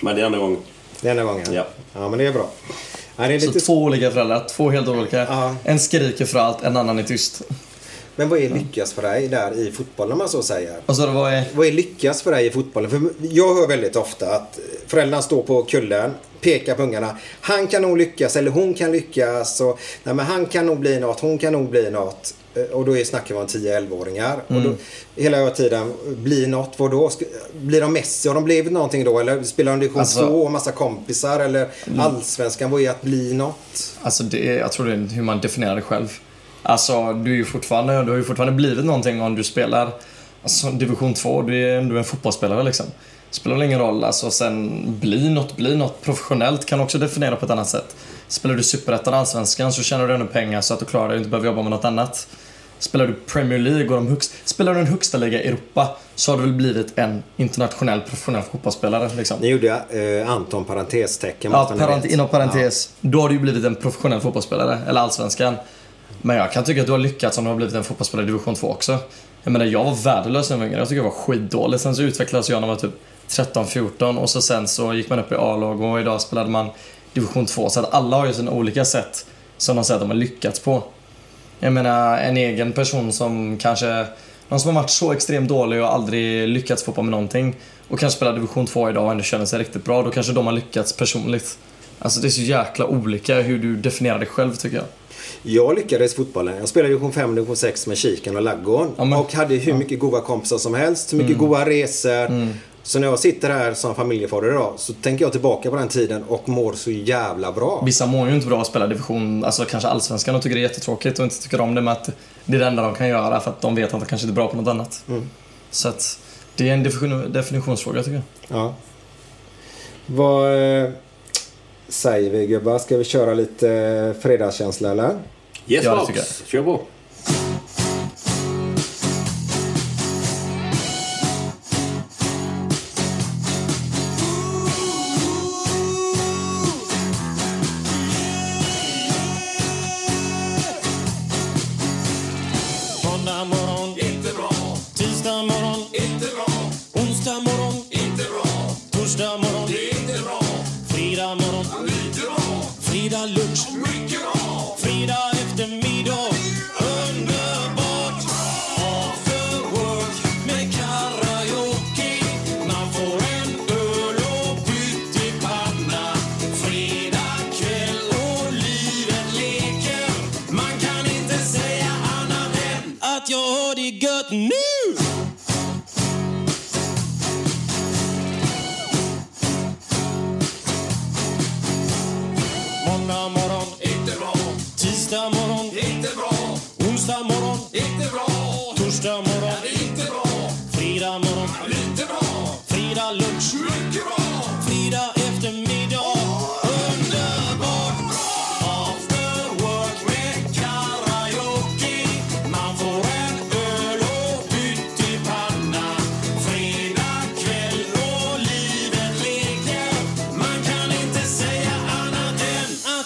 Men det är enda gången. Denna gången. Ja. ja, men det är bra. Ja, det är Så lite... två olika föräldrar, två helt olika. Ja. En skriker för allt, en annan är tyst. Men vad är lyckas för dig där i fotbollen om man så säger? Så det var är... Vad är lyckas för dig i fotbollen? För jag hör väldigt ofta att föräldrarna står på kullen, pekar på ungarna. Han kan nog lyckas eller hon kan lyckas. Och, nej, men han kan nog bli något, hon kan nog bli något. Eh, Och då är snackar om 10-11-åringar. Och Mm. då, hela tiden, bli något, vad då? Ska- Blir de Messi? Har de blivit någonting då? Eller spelar de division Alltså- Mm. 2 och massa kompisar? Eller allsvenskan? Vad är att bli något? Alltså det är, jag tror det är hur man definierar det själv. Alltså du är ju fortfarande, du har ju fortfarande blivit någonting om du spelar alltså, division 2. Du är ändå en fotbollsspelare liksom. Spelar väl ingen roll. Alltså sen bli något, bli något professionellt kan också definiera på ett annat sätt. Spelar du superettan allsvenskan så tjänar du ännu pengar så att du klarar dig och inte behöver jobba med något annat. Spelar du Premier League och de högst, spelar du en högsta liga i Europa så har du väl blivit en internationell professionell fotbollsspelare liksom. Ni gjorde eh, Anton parentestecken. Ja, parent, inom parentes. Då har du ju blivit en professionell fotbollsspelare, eller allsvenskan. Men jag kan tycka att du har lyckats om du har blivit en fotbollsspelare i division 2 också. Jag menar, jag var värdelös när jag var yngre. Jag tycker jag var skitdålig. Sen så utvecklades jag när jag var typ 13-14 och så sen så gick man upp i A-lag och idag spelade man division 2. Så att alla har ju sina olika sätt som de säger att de har lyckats på. Jag menar, en egen person som kanske... Någon som har varit så extremt dålig och aldrig lyckats få på med någonting och kanske spelar division 2 idag och ändå känner sig riktigt bra. Då kanske de har lyckats personligt. Alltså det är så jäkla olika hur du definierar dig själv tycker jag. Jag lyckades i fotbollen. Jag spelade division 5 division 6 med Kiken och Laggården. Ja, och hade hur mycket goda kompisar som helst. Hur mycket goda resor. Så när jag sitter här som familjefader idag så tänker jag tillbaka på den tiden och mår så jävla bra. Vissa mår ju inte bra att spela division, alltså kanske allsvenskan och tycker det är jättetråkigt och inte tycker om det med att det är det enda de kan göra för att de vet att de kanske inte är bra på något annat. Så att det är en definition, definitionsfråga tycker jag. Ja. Vad eh, säger vi gubbar? Ska vi köra lite eh, fredagskänsla eller? Yes, Ja, det tycker Kör på.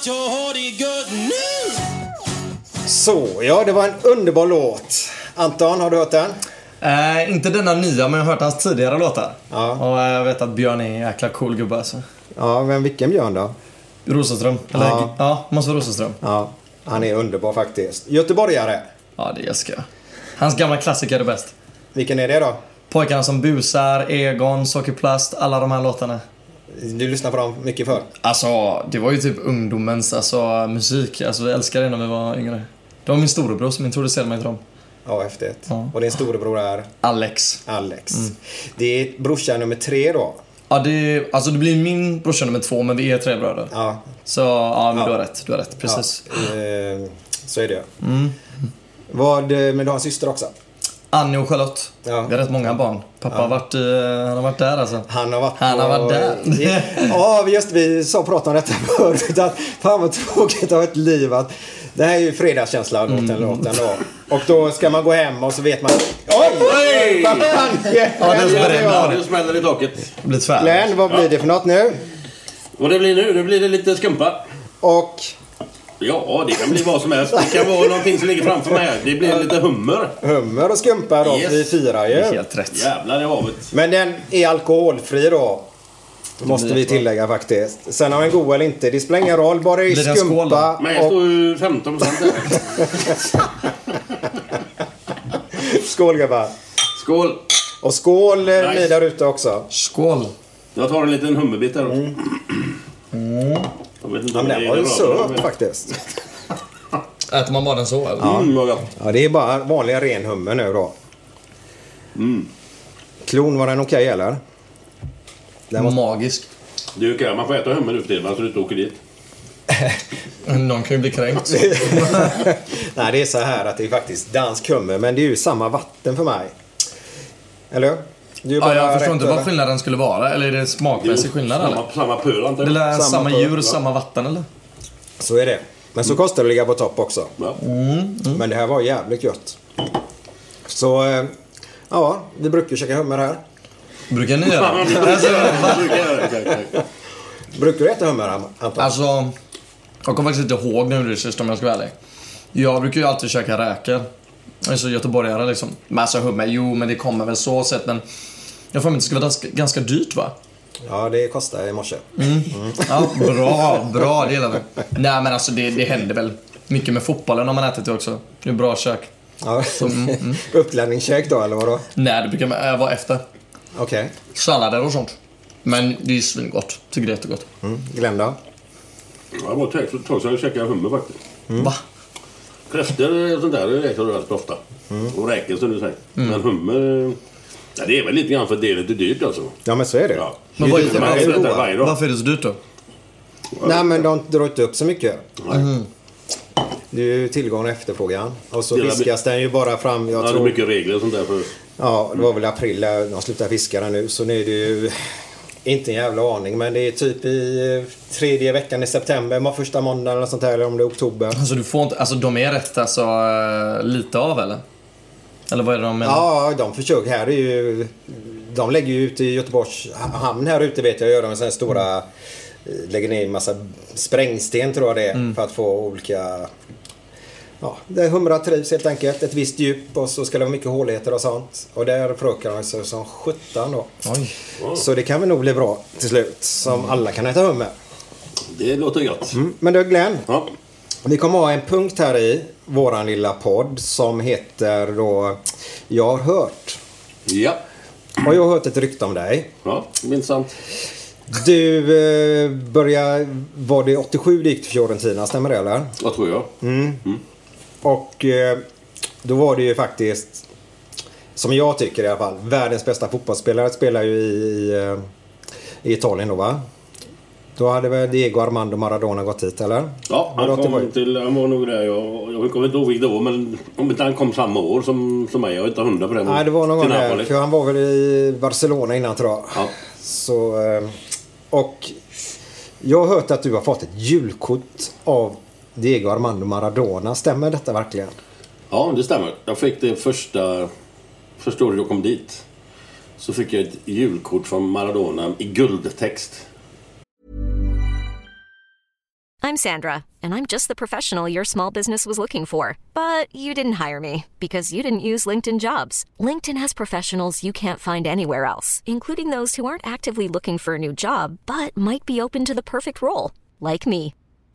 Att jag har det gött nu Så, ja det var en underbar låt. Anton, har du hört den? Eh, inte denna nya, men jag har hört hans tidigare låtar. Ja. Och eh, jag vet att Björn är en jäkla cool gubbe alltså. Ja, men vilken Björn då? Rosenström. Eller, Ja. ja. ja, måste vara Rosenström. Ja, han är underbar faktiskt. Göteborgare. Ja, det älskar jag. Hans gamla klassiker är bäst. Vilken är det då? Pojkarna som busar, Egon, Sockerplast, alla de här låtarna. Du lyssnar på dem mycket för? Alltså, det var ju typ ungdomens alltså, musik. Alltså, vi älskade det när vi var yngre. Det var min storebror som introducerade mig till dem. Ja, häftigt. Ja. Och din storebror är Alex. Alex. Det är brorsa nummer tre då. Ja, det, alltså det blir min brorsa nummer två, men vi är tre bröder. Ja, Så, ja, men Ja. du har rätt. Du har rätt. Precis. Ja, eh, så är det Mm. Vad, eh, men du har en syster också? Annie och Charlotte. Ja. Vi har rätt många barn. Pappa har, varit, i- han har varit där alltså. Han har varit Han har varit där. Ja, just vi sa pratade om detta förut. Att fan vad tråkigt ha ett liv. Att, det här är ju fredagskänsla låten, Mm. låten då. Och då ska man gå hem och så vet man... Oj! Oj! Vad fan Ja, den Ja, av. smäller i taket. Det blir tvär. Glenn, vad blir det för något nu? Och det blir nu, nu blir det lite skumpa. Och Ja, det kan bli vad som helst. Det kan vara någonting som ligger framför mig här. Det blir lite hummer. hummer och skumpa då, Yes. vi firar ju. Helt rätt. Jävlar i havet. Men den är alkoholfri då. Måste vi tillägga faktiskt. Sen om är god eller inte, det spelar ingen roll. Bara det är en skumpa. Men jag och... står ju 15 procent där. Skål gubbar. Skål! Och skål nice. Nice. ni där ute också. Skål. Jag tar en liten hummerbit här då. Jag vet inte Ja, om men det den är var ju söt men- faktiskt. Äter man bara den så eller? Mm, vad gott. Ja, det är bara vanlig ren hummer nu då. Mm. Klon, var den okej eller? Den måste... Magisk. Du kan man får äta hummer nu för tiden så du inte åker dit. Någon kan ju bli kränkt. Nej, det är så här att det är faktiskt dansk hummer, men det är ju samma vatten för mig. Eller Ja, jag förstår inte vad skillnaden skulle vara. Eller är det smakmässig skillnad eller? Samma, samma pöl antar Det jag. är Samma samma, djur, ja. samma vatten eller? Så är det. Men så kostar det att ligga på topp också. Ja. Men det här var jävligt gött. Så, eh, ja, vi brukar käka hummer här. Brukar ni göra? alltså, Brukar du äta hummer, Anton? alltså, jag kommer faktiskt inte ihåg nu sist om jag ska vara ärlig. Jag brukar ju alltid käka räkor. Jag är så göteborgare liksom. Men alltså hummer, jo men det kommer väl så sett men jag får mig att det ska vara ganska, ganska dyrt va? Ja, det kostade i morse. Ja, bra, bra, det gillar vi. Nej men alltså det, det händer väl mycket med fotbollen om man ätit det också. Det är bra kök. Ja. mm, mm. Uppladdningskäk då, eller vadå? Nej, det brukar man- äh, vara efter. Okej. Sallader och sånt. Men det är svingott. Tycker det är jättegott. Mm. Glenn då? Ja, Det var ett tag sedan jag käkade hummer faktiskt. Va? Kräftor och sånt där äter du väldigt ofta. Och räkor som du säger. Mm. Men hummer... Ja, det är väl lite grann för att det är lite dyrt alltså. Ja, men så är det. Ja. Men vad varje dag. Varför är det så dyrt då? Nej, men de drar inte upp så mycket. Nej. Det är ju tillgång och efterfrågan. Och så är fiskas den ju bara fram, jag Ja, det är tror... mycket regler och sånt där. För... Ja, det var väl april där de slutade fiska den nu. Så nu är det ju inte en jävla aning. Men det är typ i eh, tredje veckan i september, första måndagen eller sånt där. Eller om det är oktober. Alltså du får inte, alltså de är rätt alltså eh, lite av eller? Eller vad är det de menar? Ja, de försöker. Här är ju... De lägger ju ut i Göteborgs hamn här ute vet jag. Gör de här stora... eh, Lägger ner en massa sprängsten tror jag det är. För att få olika... Ja, där humrar trivs helt enkelt. Ett visst djup och så ska det vara mycket håligheter och sånt. Och där förökar de sig som sjutton då. Oj. Så det kan väl nog bli bra till slut. Som alla kan äta hummer. Det låter gott. Mm. Men du Glenn, Ja. vi kommer ha en punkt här i våran lilla podd som heter då Jag har hört. Ja. Och jag har hört ett rykte om dig. Ja, intressant. Du eh, började, var det 87 du gick till Fiorentina, stämmer det eller? Vad tror jag? Och eh, då var det ju faktiskt, som jag tycker i alla fall, världens bästa fotbollsspelare spelar ju i, i, eh, i Italien då va? Då hade väl Diego Armando Maradona gått hit eller? Ja, han kom 87? till... Han var nog där. Jag, jag kommer inte ihåg vilket år, men om inte han kom samma år som, som mig. Jag är inte hundra på det. Nej, det var någon gång där. För han var väl i Barcelona innan tror jag. Ja. Så, eh, och jag har hört att du har fått ett julkort av Diego Armando Maradona. Stämmer detta verkligen? ja, det stämmer. Jag fick det första... Första året jag kom dit. Så fick jag ett julkort från Maradona i guldtext. I'm Sandra, and I'm just the professional your small business was looking for. But you didn't hire me because you didn't use LinkedIn jobs. LinkedIn has professionals you can't find anywhere else, including those who aren't actively looking for a new job but might be open to the perfect role, like me.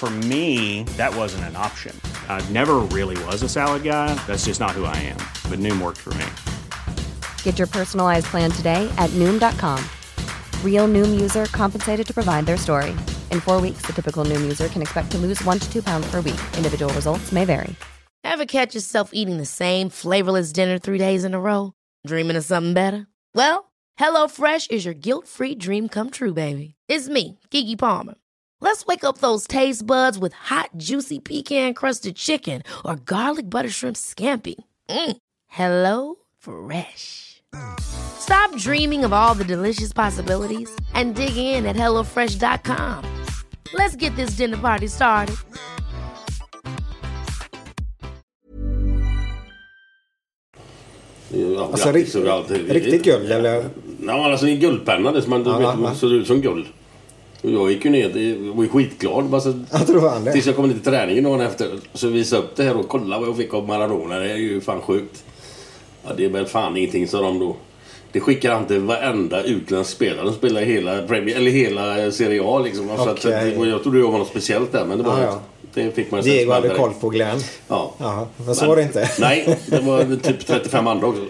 For me, that wasn't an option. I never really was a salad guy. That's just not who I am. But Noom worked for me. Get your personalized plan today at Noom.com. Real Noom user compensated to provide their story. In four weeks, the typical Noom user can expect to lose one to two pounds per week. Individual results may vary. Ever catch yourself eating the same flavorless dinner three days in a row? Dreaming of something better? Well, HelloFresh is your guilt free dream come true, baby. It's me, Gigi Palmer. Let's wake up those taste buds with hot, juicy pecan crusted chicken or garlic butter shrimp scampi. Mm. Hello Fresh. Stop dreaming of all the delicious possibilities and dig in at HelloFresh.com. Let's get this dinner party started. Ja, Alltså, rikt- riktigt guld, eller? Ja, alltså en guldpenna. Det som man, Ja, vet, ja. man såg ut som guld. Och jag gick ju ner och var ju skitglad. Bara så, Jag tror han det. tills jag kom ner till träningen dagen efter. Så visade upp det här och kolla vad jag fick av Maradona. Det är ju fan sjukt. Ja, det är väl fan ingenting, sa de då. Det skickar han till varenda utländsk spelare som spelar hela, Premier, eller hela Serie A. Liksom. Så att, jag trodde jag var något speciellt där, men det var det ja. Det fick man Diego hade koll på Glenn. Ja. Ja, men så var det inte. Nej, det var typ 35 andra också.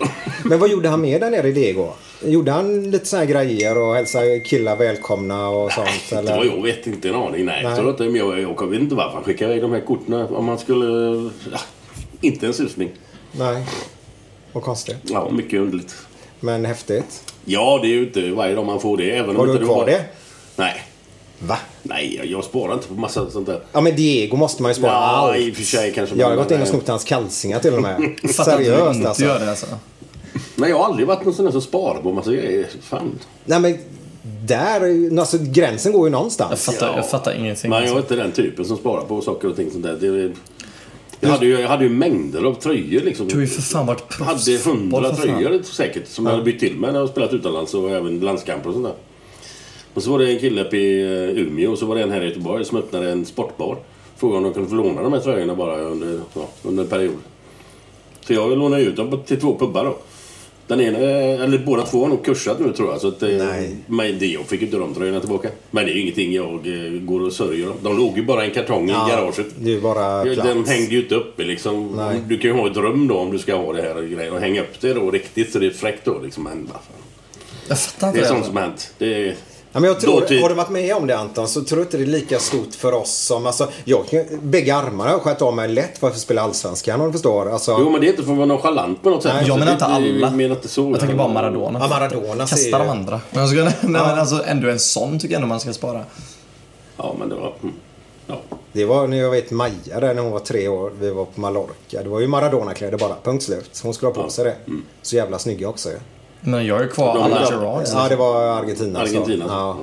Men vad gjorde han mer där nere i Diego? Gjorde han lite här grejer och hälsade killar välkomna och sånt? Det Eller? var jag vet inte en aning. Nej, Nej. Inte, men jag, jag, vet inte varför han skickade iväg de här korten. Om man skulle... Ja, inte en susning. Nej. Vad konstigt. Ja, mycket underligt. Men häftigt. Ja, det är ju inte varje dag man får det. Även Har om du inte kvar det? Nej. Va? Nej, jag, jag sparar inte på massa sånt där. Ja men Diego måste man ju spara Ja, allt. i och för sig kanske Jag har gått in och snott hans kalsingar till och med. Fattar att du Seriöst alltså. gör det alltså. Nej, jag har aldrig varit någon sån där som sparar på massa grejer. Fan. Nej men där, alltså gränsen går ju Jag någonstans. fattar, jag fattar ingenting. Men jag är Alltså. inte den typen som sparar på saker och ting sånt där. Det, jag, hade ju, jag hade ju mängder av tröjor liksom. Du har ju för fan varit Jag hade hundra tröjor säkert som jag hade bytt till mig när jag spelat utomlands och även landskamper och sånt där. Och så var det en kille uppe i eh, Umeå och så var det en här i Göteborg som öppnade en sportbar. Frågade om de kunde få låna de här tröjorna bara under, ja, under en period. Så jag lånade ut dem till två pubbar då. Den ena, eller båda två har nog kursat nu tror jag. Så att, eh, Nej. Men det, jag fick inte de tröjorna tillbaka. Men det är ju ingenting jag eh, går och sörjer om. De låg ju bara i en kartong i garaget. Det är bara Ja, plats. Den hängde ju inte uppe liksom. Nej. Du kan ju ha ett rum då om du ska ha det här och grejer. Och hänga upp det då riktigt så det är fräckt då liksom. Men vad fan. Jag fattar inte Det är sånt som hänt. Det är... Ja, men jag tror, Dåtid. har du varit med om det Anton så tror jag inte det är lika stort för oss som... Alltså, jag, kan- bägge armarna har skjutit av mig lätt för att spela Allsvenskan om du förstår. Alltså, Jo men det är inte för att vara nonchalant på något sätt. Nej, Jag Alltså, menar inte alla. Jag menar inte så. Jag tänker bara Maradona. Ja, Maradona ser Kasta de andra. Men, ska, nej, men alltså, ändå en sån tycker jag ändå man ska spara. Ja men det var... mm. Ja. Det var när jag vet Maja där när hon var tre år. Vi var på Mallorca. Det var ju Maradona-kläder bara. Punkt slut. Hon skulle ha på sig det. Mm. Så jävla snygga också ju. Men jag är kvar alla Gerards. Ja, det var Argentina. Argentina. Så. Ja.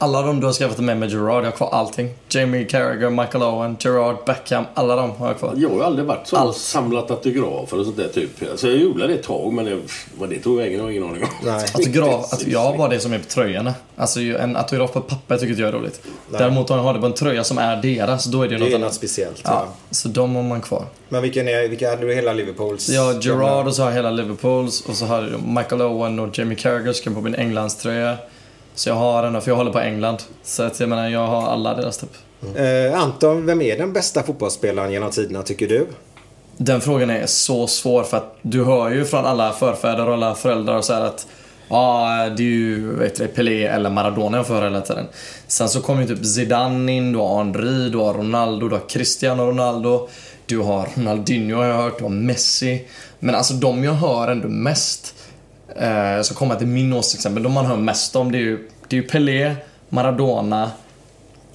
Alla de du har skaffat med med Gerard, jag har kvar allting. Jamie Carragher, Michael Owen, Gerard, Beckham. Alla de har jag kvar. Jag har aldrig varit så Allt. samlat autografer och sånt där typ. Alltså jag gjorde det ett tag men det, vad det tog vägen har jag ingen aning om. Nej. Autograf, att jag har bara det som är på tröjorna. Alltså en autograf på papper tycker inte jag är roligt. Däremot om jag har det på en tröja som är deras, då är det, Det något är annat. speciellt. Ja, Ja. så de har man kvar. Men vilken är, vilka hade du hela Liverpools? Har Gerard och så har jag hela Liverpools och så har jag Michael Owen och Jamie Carragher ska på min Englandströja. Så jag har den, för jag håller på England. Så att jag menar, jag har alla deras typ. Eh, Anton, vem är den bästa fotbollsspelaren genom tiderna tycker du? Den frågan är så svår för att du hör ju från alla förfäder och alla föräldrar och så här att Ja, det är ju vet du, Pelé eller Maradona jag får höra hela tiden. Sen så kommer ju typ Zidane in, du har Henry, du har Ronaldo, du har Cristiano Ronaldo. Du har Ronaldinho har jag hört, du har Messi. Men alltså de jag hör ändå mest, eh, jag ska komma till min åsiktsexempel, de man hör mest om det är ju, det är ju Pelé, Maradona,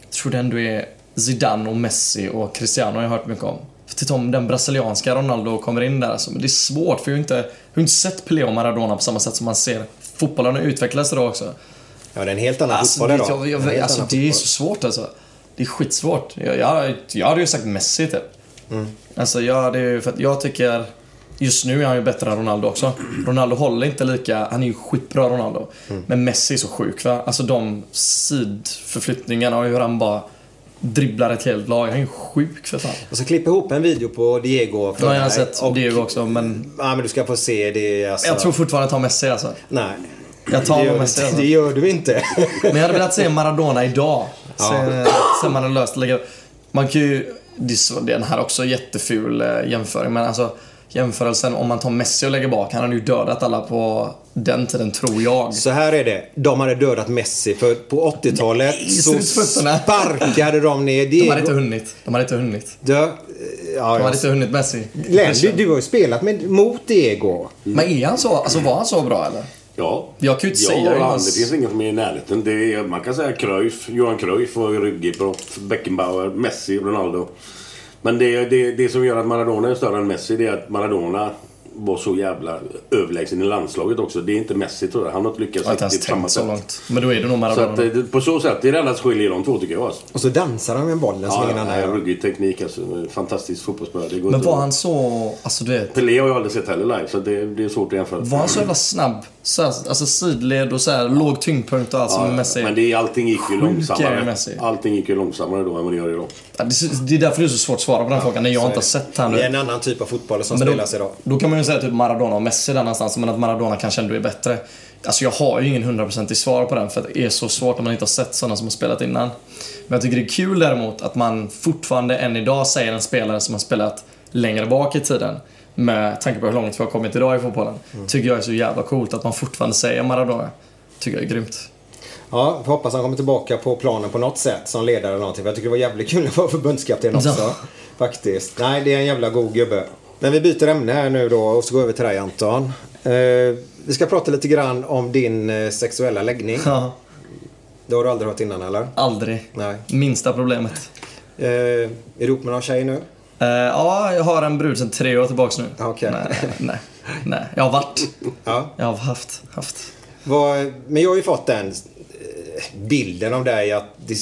jag tror det ändå är Zidane och Messi och Cristiano har jag hört mycket om. Titta om den brasilianska Ronaldo kommer in där. Alltså. Men det är svårt för jag har inte, jag har inte sett Pelé och Maradona på samma sätt som man ser. Fotbollen har utvecklats idag också. Ja, det är en helt annan Alltså, fotboll det, idag. jag, jag, helt alltså, det är så svårt alltså. Det är skitsvårt. Jag, jag, jag hade ju sagt Messi typ. Mm. Alltså jag hade ju, för att jag tycker... Just nu är han ju bättre än Ronaldo också. Ronaldo håller inte lika... Han är ju skitbra Ronaldo. Mm. Men Messi är så sjuk va. Alltså de sidförflyttningarna och hur han bara dribblar ett helt lag. Han är ju sjuk för fan. Och så klipp ihop en video på Diego. Ja, jag har sett Och- Diego också men... Ja, men du ska få se det. Alltså. Jag tror fortfarande att jag tar Messi alltså. Nej. Jag tar det gör, Messi alltså. det gör du inte. Men jag hade velat se Maradona idag. Sen, sen man har löst lägga Man kan ju... Det är Den här är också jätteful eh, jämföring men alltså jämförelsen om man tar Messi och lägger bak. Han hade ju dödat alla på den tiden tror jag. Så här är det. De hade dödat Messi för på 80-talet Nej, så sparkade de ner De hade Diego. inte hunnit. De hade inte hunnit. Du, ja, De hade inte hunnit Messi. Glenn, du, du har ju spelat med, mot Diego. Men är han så? Alltså var han så bra eller? Ja. Jag kan ju inte ja, säga hans- Det finns ingen som är i närheten. Det är, man kan säga Cruyff, Johan Cruyff var ju ryggigbrott. Beckenbauer, Messi, Ronaldo. Men det, det, det som gör att Maradona är större än Messi det är att Maradona var så jävla överlägsen i landslaget också. Det är inte Messi tror jag. Han har inte lyckats Jag riktigt på samma så sätt. långt. Men då är det nog Så Maradona. att, eh, på så sätt, det är det enda som skiljer de två tycker jag. Alltså. Och så dansar de med bollen som Ja, ingen annan gör. ruggig teknik alltså. Fantastisk fotbollsspelare. Men var han så... Alltså du vet. Pelé har jag aldrig sett heller live så det, det är svårt att jämföra. Var han så jävla snabb? Så här, alltså sidled och så här, låg tyngdpunkt och allt som Ja, Messi Men det, allting gick ju långsammare. Messi. Allting gick ju långsammare då än vad det gör idag. Ja, det, är därför det är så svårt att svara på den frågan när jag inte har sett han Det är en annan typ av fotboll som Men då, spelas idag. då kan man ju säga typ Maradona och Messi där någonstans, men att Maradona kanske ändå är bättre. Alltså jag har ju ingen hundraprocentig svar på den för det är så svårt när man inte har sett sådana som har spelat innan. Men jag tycker det är kul däremot att man fortfarande än idag säger en spelare som har spelat längre bak i tiden med tanke på hur långt vi har kommit idag i fotbollen. Tycker jag är så jävla coolt att man fortfarande säger Maradona. Tycker jag är grymt. Ja, vi hoppas han kommer tillbaka på planen på något sätt som ledare eller någonting. För jag tycker det var jävligt kul att vara förbundskapten också. Ja. Faktiskt. Nej, det är en jävla god gubbe. Men vi byter ämne här nu då och så går vi över till dig Anton. Eh, vi ska prata lite grann om din eh, sexuella läggning. Ja, Det har du aldrig hört innan eller? aldrig. Nej. Minsta problemet. Eh, är du ihop med någon tjej nu? Eh, ja, jag har en brud sedan tre år tillbaks nu. Okej. Nej, nej, nej. Jag har varit. Ja. Jag har haft. haft. Vad, men jag har ju fått den bilden av dig att det,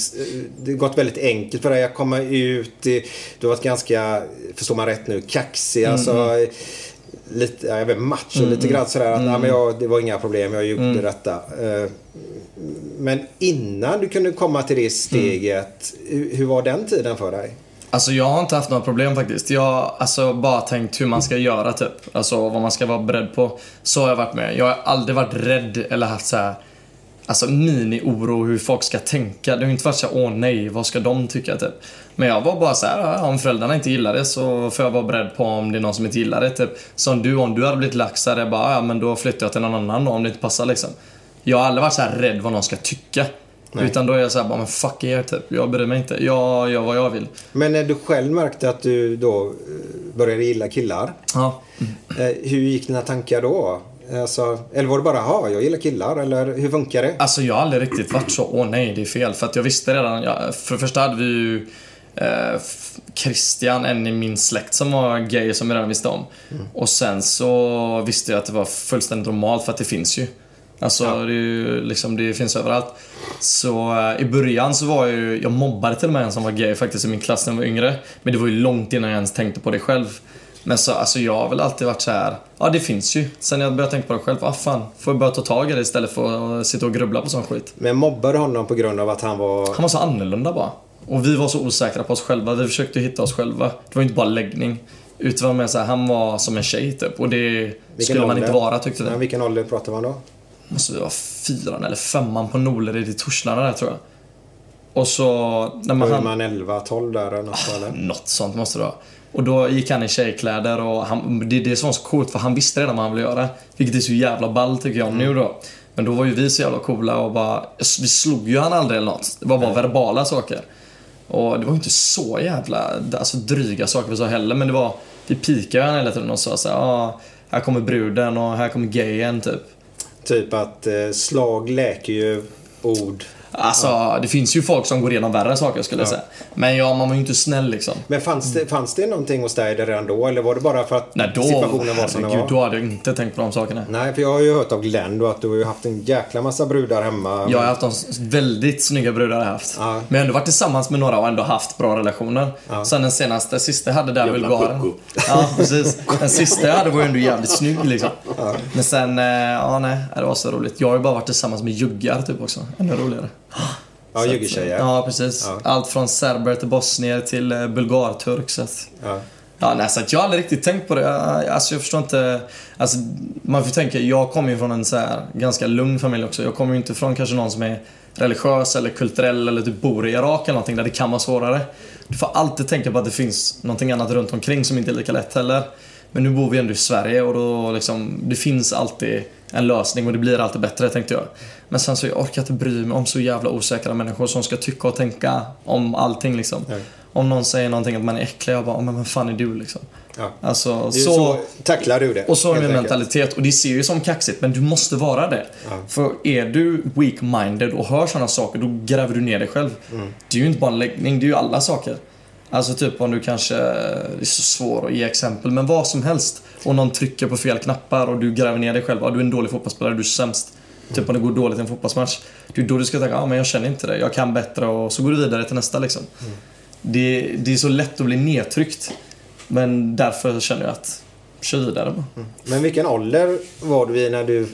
det har gått väldigt enkelt för dig att komma ut. Du har varit ganska, förstår man rätt nu, kaxig. Alltså, lite, ja, jag vet, macho lite grann sådär. Att, nej, men jag, det var inga problem, jag gjorde detta. Eh, Men innan du kunde komma till det steget, hur, hur var den tiden för dig? Alltså jag har inte haft några problem faktiskt. Jag har alltså bara tänkt hur man ska göra typ. Alltså vad man ska vara beredd på. Så har jag varit med. Jag har aldrig varit rädd eller haft så här. Alltså mini-oro hur folk ska tänka. Det har inte varit så åh nej, vad ska de tycka typ. Men jag var bara så här, om föräldrarna inte gillar det så får jag vara beredd på om det är någon som inte gillar det typ. Som du, om du hade blivit lax så hade jag bara, ja men då flyttar jag till någon annan då om det inte passar liksom. Jag har aldrig varit så rädd vad någon ska tycka. Nej. Utan då är jag så här, bara, men fuck er typ. Jag bryr mig inte. Jag gör vad jag vill. Men när du själv märkte att du då eh, började gilla killar. Ja. Eh, hur gick dina tankar då? Alltså, eller var det bara, ja, jag gillar killar, eller hur funkar det? Alltså jag har aldrig riktigt varit så, åh nej det är fel. För att jag visste redan, jag, för det första hade vi ju eh, Christian, en i min släkt som var gay som jag redan visste om. Och sen så visste jag att det var fullständigt normalt för att det finns ju. Alltså det, är ju, liksom, det finns överallt. Så eh, i början så var jag ju, jag mobbade till och med en som var gay faktiskt i min klass när jag var yngre. Men det var ju långt innan jag ens tänkte på det själv. Men så, alltså jag har väl alltid varit så här. ja det finns ju. Sen jag började tänka på det själv, ah fan, får jag börja ta tag i det istället för att sitta och grubbla på sån skit. Men mobbade honom på grund av att han var... Han var så annorlunda bara. Och vi var så osäkra på oss själva. Vi försökte hitta oss själva. Det var inte bara läggning. Utan mer så här, han var som en tjej typ. Och det skulle man ålder? inte vara tyckte vi. Men vilken ålder pratar man då? Måste vi vara fyran eller femman på Nolered i Torslanda där tror jag. Och så... När man, han, man 11, 12 där eller något så, eller? något sånt måste det vara. Och då gick han i tjejkläder och han, det är det som var så coolt för han visste redan vad han ville göra. Vilket är så jävla ball tycker jag nu då. Men då var ju vi så jävla coola och bara... Vi slog ju han aldrig eller något. Det var bara verbala saker. Och det var ju inte så jävla alltså, dryga saker vi sa heller men det var... Vi pikade han hela tiden och sa såhär, ah, här kommer bruden och här kommer gayen typ. Typ att eh, slag läker ju ord. Alltså, det finns ju folk som går igenom värre saker skulle jag Ja. säga. Men ja, man var ju inte snäll liksom. Men fanns det, fanns det någonting hos dig där redan då? Eller var det bara för att Nej, då, situationen var som den var? då hade jag inte tänkt på de sakerna. Nej, för jag har ju hört av Glenn då att du har ju haft en jäkla massa brudar hemma. Jag har haft de väldigt snygga brudar jag har haft. Men jag har ändå varit tillsammans med några och ändå haft bra relationer. Sen den senaste, sista jag hade där, Bulgaren. pucko. Ja, precis. Den sista jag hade var ju ändå jävligt snygg liksom. Men sen, eh, ja nej, det var så roligt. Jag har ju bara varit tillsammans med juggar typ också. Ännu roligare. Ja, juggetjejer. Ja, precis. Ja. Allt från serber till bosnier till eh, bulgarturk. Så att, Ja. Ja, nej, så att jag har aldrig riktigt tänkt på det. Jag- Alltså jag förstår inte. Alltså, man får tänka, jag kommer ju från en så här ganska lugn familj också. Jag kommer ju inte från kanske någon som är religiös eller kulturell eller typ bor i Irak eller någonting där det kan vara svårare. Du får alltid tänka på att det finns någonting annat runt omkring som inte är lika lätt heller. Men nu bor vi ändå i Sverige och då liksom, det finns alltid en lösning och det blir alltid bättre tänkte jag. Men sen så jag orkar inte bry mig om så jävla osäkra människor som ska tycka och tänka om allting liksom. Om någon säger någonting att man är äcklig, jag bara, "Ja, men vem fan är du liksom? Ja. Alltså, så, så tacklar du det. och så är min enkelt. mentalitet. Och det ser ju som kaxigt, men du måste vara det. För är du weak-minded och hör sådana saker, då gräver du ner dig själv. Mm. Det är ju inte bara en läggning, det är ju alla saker. Alltså typ om du kanske, det är så svårt att ge exempel, men vad som helst. Och någon trycker på fel knappar och du gräver ner dig själv. Ja, du är en dålig fotbollsspelare, du är sämst. Typ om det går dåligt i en fotbollsmatch. Det är då du ska tänka, ja men jag känner inte det, jag kan bättre och så går du vidare till nästa liksom. Det, det är så lätt att bli nedtryckt. Men därför känner jag att, kör vidare bara. Men vilken ålder var du i när du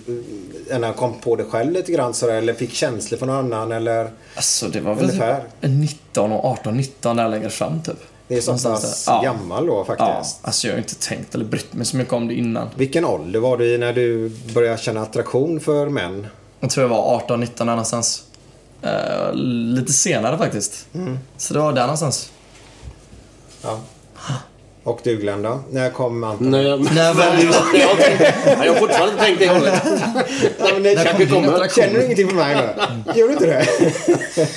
när kom på dig själv lite grann sådär? Eller fick känslor från någon annan? Eller? Alltså det var väl Ungefär. typ 19 och 18, 19 där längre fram typ. Det är så pass. Ja. gammal då faktiskt. Ja, alltså jag har inte tänkt eller brytt mig så mycket om det innan. Vilken ålder var du i när du började känna attraktion för män? Jag tror jag var 18, 19 där någonstans. Eh, lite senare faktiskt. Mm. Så det var där någonstans. Ja. Och du Glenn då? När kom Anton? Nej, jag, Nej, men- jag, har tänkt- jag har fortfarande inte tänkt det hållet. Nej, men det När kanske kom kommer. Känner du ingenting för mig nu? Gör du inte det?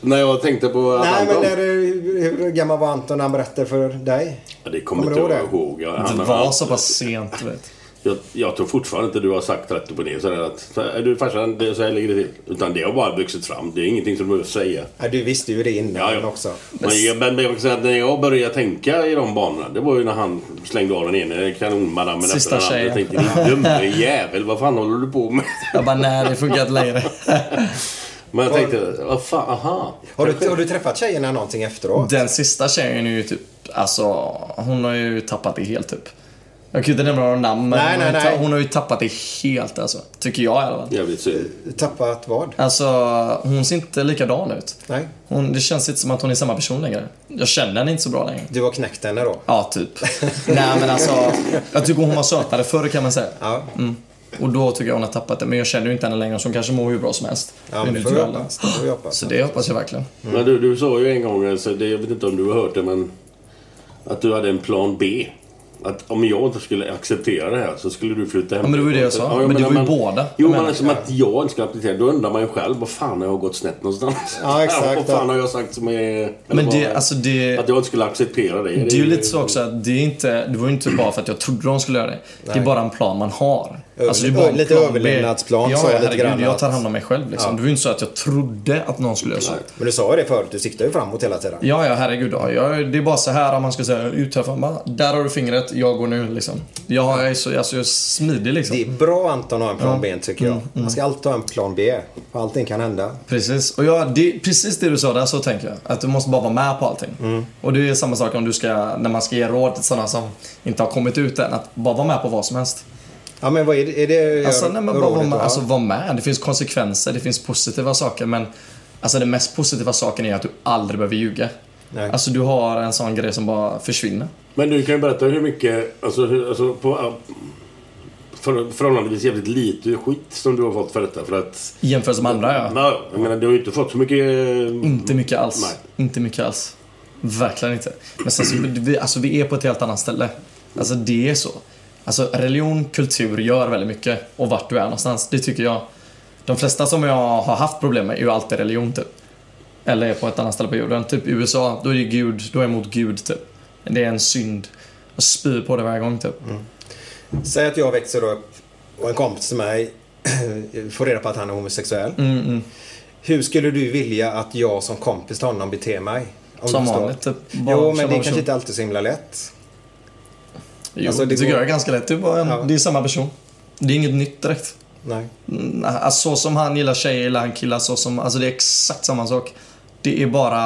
När jag tänkte på att Nej, men Anton- när, du- hur gammal var Anton när han berättade för dig? Ja, det kommer Kommer inte jag ihåg Det var så pass sent, du vet. Jag, jag tror fortfarande inte du har sagt rätt upp och ner sådär att är du farsan, det, så här ligger det till. Utan det har bara vuxit fram. Det är ingenting som du behöver säga. Nej, du visste ju det innan Ja, ja. också. Men, jag, men jag kan säga att när jag började tänka i de banorna, det var ju när han slängde av den ene kanonmadammen efter Sista den andra. Jag tänkte, din dumme jävel, vad fan håller du på med? Jag bara, nej det funkar inte längre. Men jag tänkte, vad fan, aha. Har du, har du träffat tjejerna någonting efteråt? Den sista tjejen är ju typ, alltså hon har ju tappat det helt typ. Jag kan ju inte nämna några namn men Nej, hon, har nej, nej. hon har ju tappat det helt alltså. Tycker jag i alla fall. Jävligt synd. Tappat vad? Alltså, hon ser inte likadan ut. Nej. Hon, det känns inte som att hon är samma person längre. Jag känner henne inte så bra längre. Du har knäckt henne då? Ja, typ. Nej, men alltså. Jag tycker hon var sötare förr kan man säga. Ja. Mm. Och då tycker jag hon har tappat det. Men jag känner ju inte henne längre så hon kanske mår hur bra som helst. Ja, men det får vi hoppas. Så det hoppas jag verkligen. Men du, du sa ju en gång, alltså, det, jag vet inte om du har hört det, men att du hade en plan B. Att om jag inte skulle acceptera det här så skulle du flytta hem. Ja, men det var ju det jag sa. Ja, Men det var ju båda. Jo, Jag men som ja. att jag inte ska acceptera Då undrar man ju själv, vad fan har jag gått snett någonstans? Ja, exakt. vad fan har jag sagt som är... Men det, vad- alltså det... Att jag inte skulle acceptera det. Det är ju lite så också att det är inte, det var ju inte bara för att jag trodde de skulle göra det. Det är bara en plan man har. Alltså, det en lite överlevnadsplan, Ja, lite grann jag tar hand om mig själv liksom. Ja. Det var ju inte så att jag trodde att någon skulle göra så. Men du sa ju det förut, du siktar ju framåt hela tiden. Ja, ja, herregud. Ja. Jag, det är bara så här om man ska säga utträffa. Bara, Där har du fingret, jag går nu liksom. Jag är så alltså, jag är smidig liksom. Det är bra Anton att ha en plan B tycker jag. Mm, Man ska alltid ha en plan B. Allting kan hända. Precis. Och jag, det, precis det du sa där, så tänker jag. Att du måste bara vara med på allting. Mm. Och det är samma sak om du ska, när man ska ge råd till sådana som inte har kommit ut än. Att bara vara med på vad som helst. Ja men vad är det, är det Alltså, nej, men bara vara rådet med, alltså var med. Det finns konsekvenser, det finns positiva saker. Men alltså den mest positiva saken är att du aldrig behöver ljuga. Nej. Alltså du har en sån grej som bara försvinner. Men du kan ju berätta hur mycket, alltså, hur, alltså på, för, förhållandevis jävligt lite skit som du har fått för detta. För att... I jämförelse med andra ja. Nej, jag menar, du har ju inte fått så mycket... Inte mycket alls. Nej. Inte mycket alls. Verkligen inte. Men sen så, vi, alltså, vi är på ett helt annat ställe. Alltså det är så. Alltså religion, kultur gör väldigt mycket. Och vart du är någonstans. Det tycker jag. De flesta som jag har haft problem med är ju alltid religion typ. Eller är på ett annat ställe på jorden. Typ i USA, då är det Gud, då är jag emot Gud typ. Det är en synd. Jag spyr på det varje gång typ. Säg att jag växer upp och en kompis till mig får reda på att han är homosexuell. Mm, mm. hur skulle du vilja att jag som kompis till honom beter mig? Om Som vanligt, typ. Bara Jo, men det är kanske inte alltid så himla lätt. Jo, Alltså, det, det tycker går- jag är ganska lätt. Det en, Ja. det är samma person. Det är inget nytt direkt. Nej. Mm, Alltså, så som han gillar tjejer gillar han killar. Så som, alltså det är exakt samma sak. Det är bara,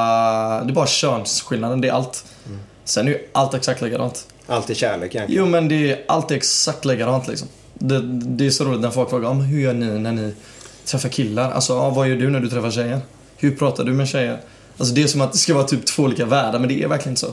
det är bara könsskillnaden. Det är allt. Mm. Sen är ju allt exakt likadant. Allt är kärlek egentligen. Jo men det är allt är exakt likadant liksom. Det, det är så roligt när folk frågar om hur gör ni när ni träffar killar? Alltså ja, vad gör du när du träffar tjejer? Hur pratar du med tjejer? Alltså det är som att det ska vara typ två olika världar men det är verkligen inte så.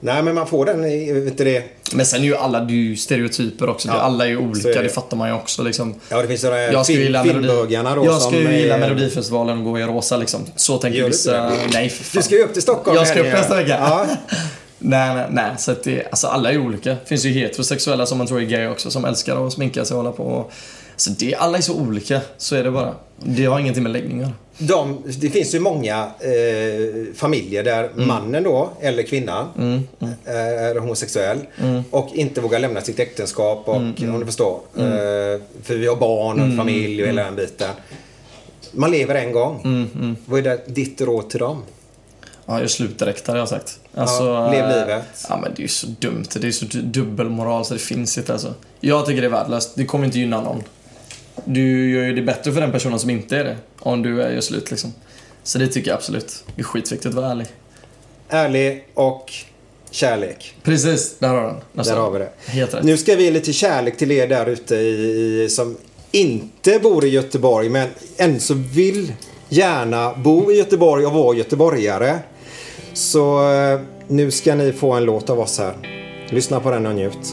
Nej, men man får den, vet du det. Men sen är ju alla det är ju stereotyper också. Ja, alla är ju olika, är det. det. fattar man ju också liksom. Ja, det finns här Jag film, gilla filmbögarna då Jag ska ju gilla är- Melodifestivalen och gå i rosa liksom. Så tänker vissa. Nej för fan. Du ska ju upp till Stockholm Jag ska upp nästa vecka. Ja. nej, nej, nej. Så att det, alltså alla är olika. Det finns ju heterosexuella som man tror är gay också som älskar att sminka sig och hålla på. Så det, alla är så olika. Så är det bara. Det har ingenting med läggning att göra. De, det finns ju många eh, familjer där Mm. mannen då, eller kvinnan, eh, är homosexuell Mm. och inte vågar lämna sitt äktenskap och, om du förstår. Mm. Eh, för vi har barn och familj och hela den biten. Man lever en gång. Mm, Vad är det, ditt råd till dem? Ja, jag slut direkt hade jag sagt. Alltså, Ja, lev livet. Ja, men det är ju så dumt. Det är så du- dubbelmoral så det finns inte alltså. Jag tycker det är värdelöst. Det kommer inte gynna någon. Du gör ju det bättre för den personen som inte är det. Om du är gör slut liksom. Så det tycker jag absolut. Det är skitviktigt att vara ärlig. Ärlig och kärlek. Precis, där har den. Nästan. Där har vi det. Helt rätt. Nu ska vi ge lite kärlek till er där ute i, i, som inte bor i Göteborg men än så vill gärna bo i Göteborg och vara göteborgare. Så eh, nu ska ni få en låt av oss här. Lyssna på den och njut.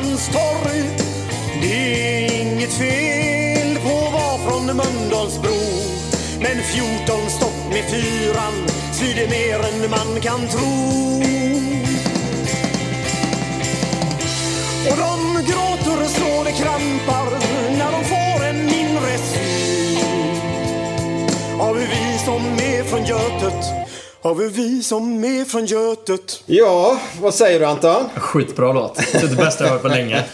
buss torg. Det är inget fel på att vara från Mölndalsbro. Men 14 stopp med fyran svider mer än man kan tro. Och de gråter så det krampar har vi vi som är från Götet. Ja, vad säger du Anton? Skitbra låt. Det är det bästa jag har hört på länge.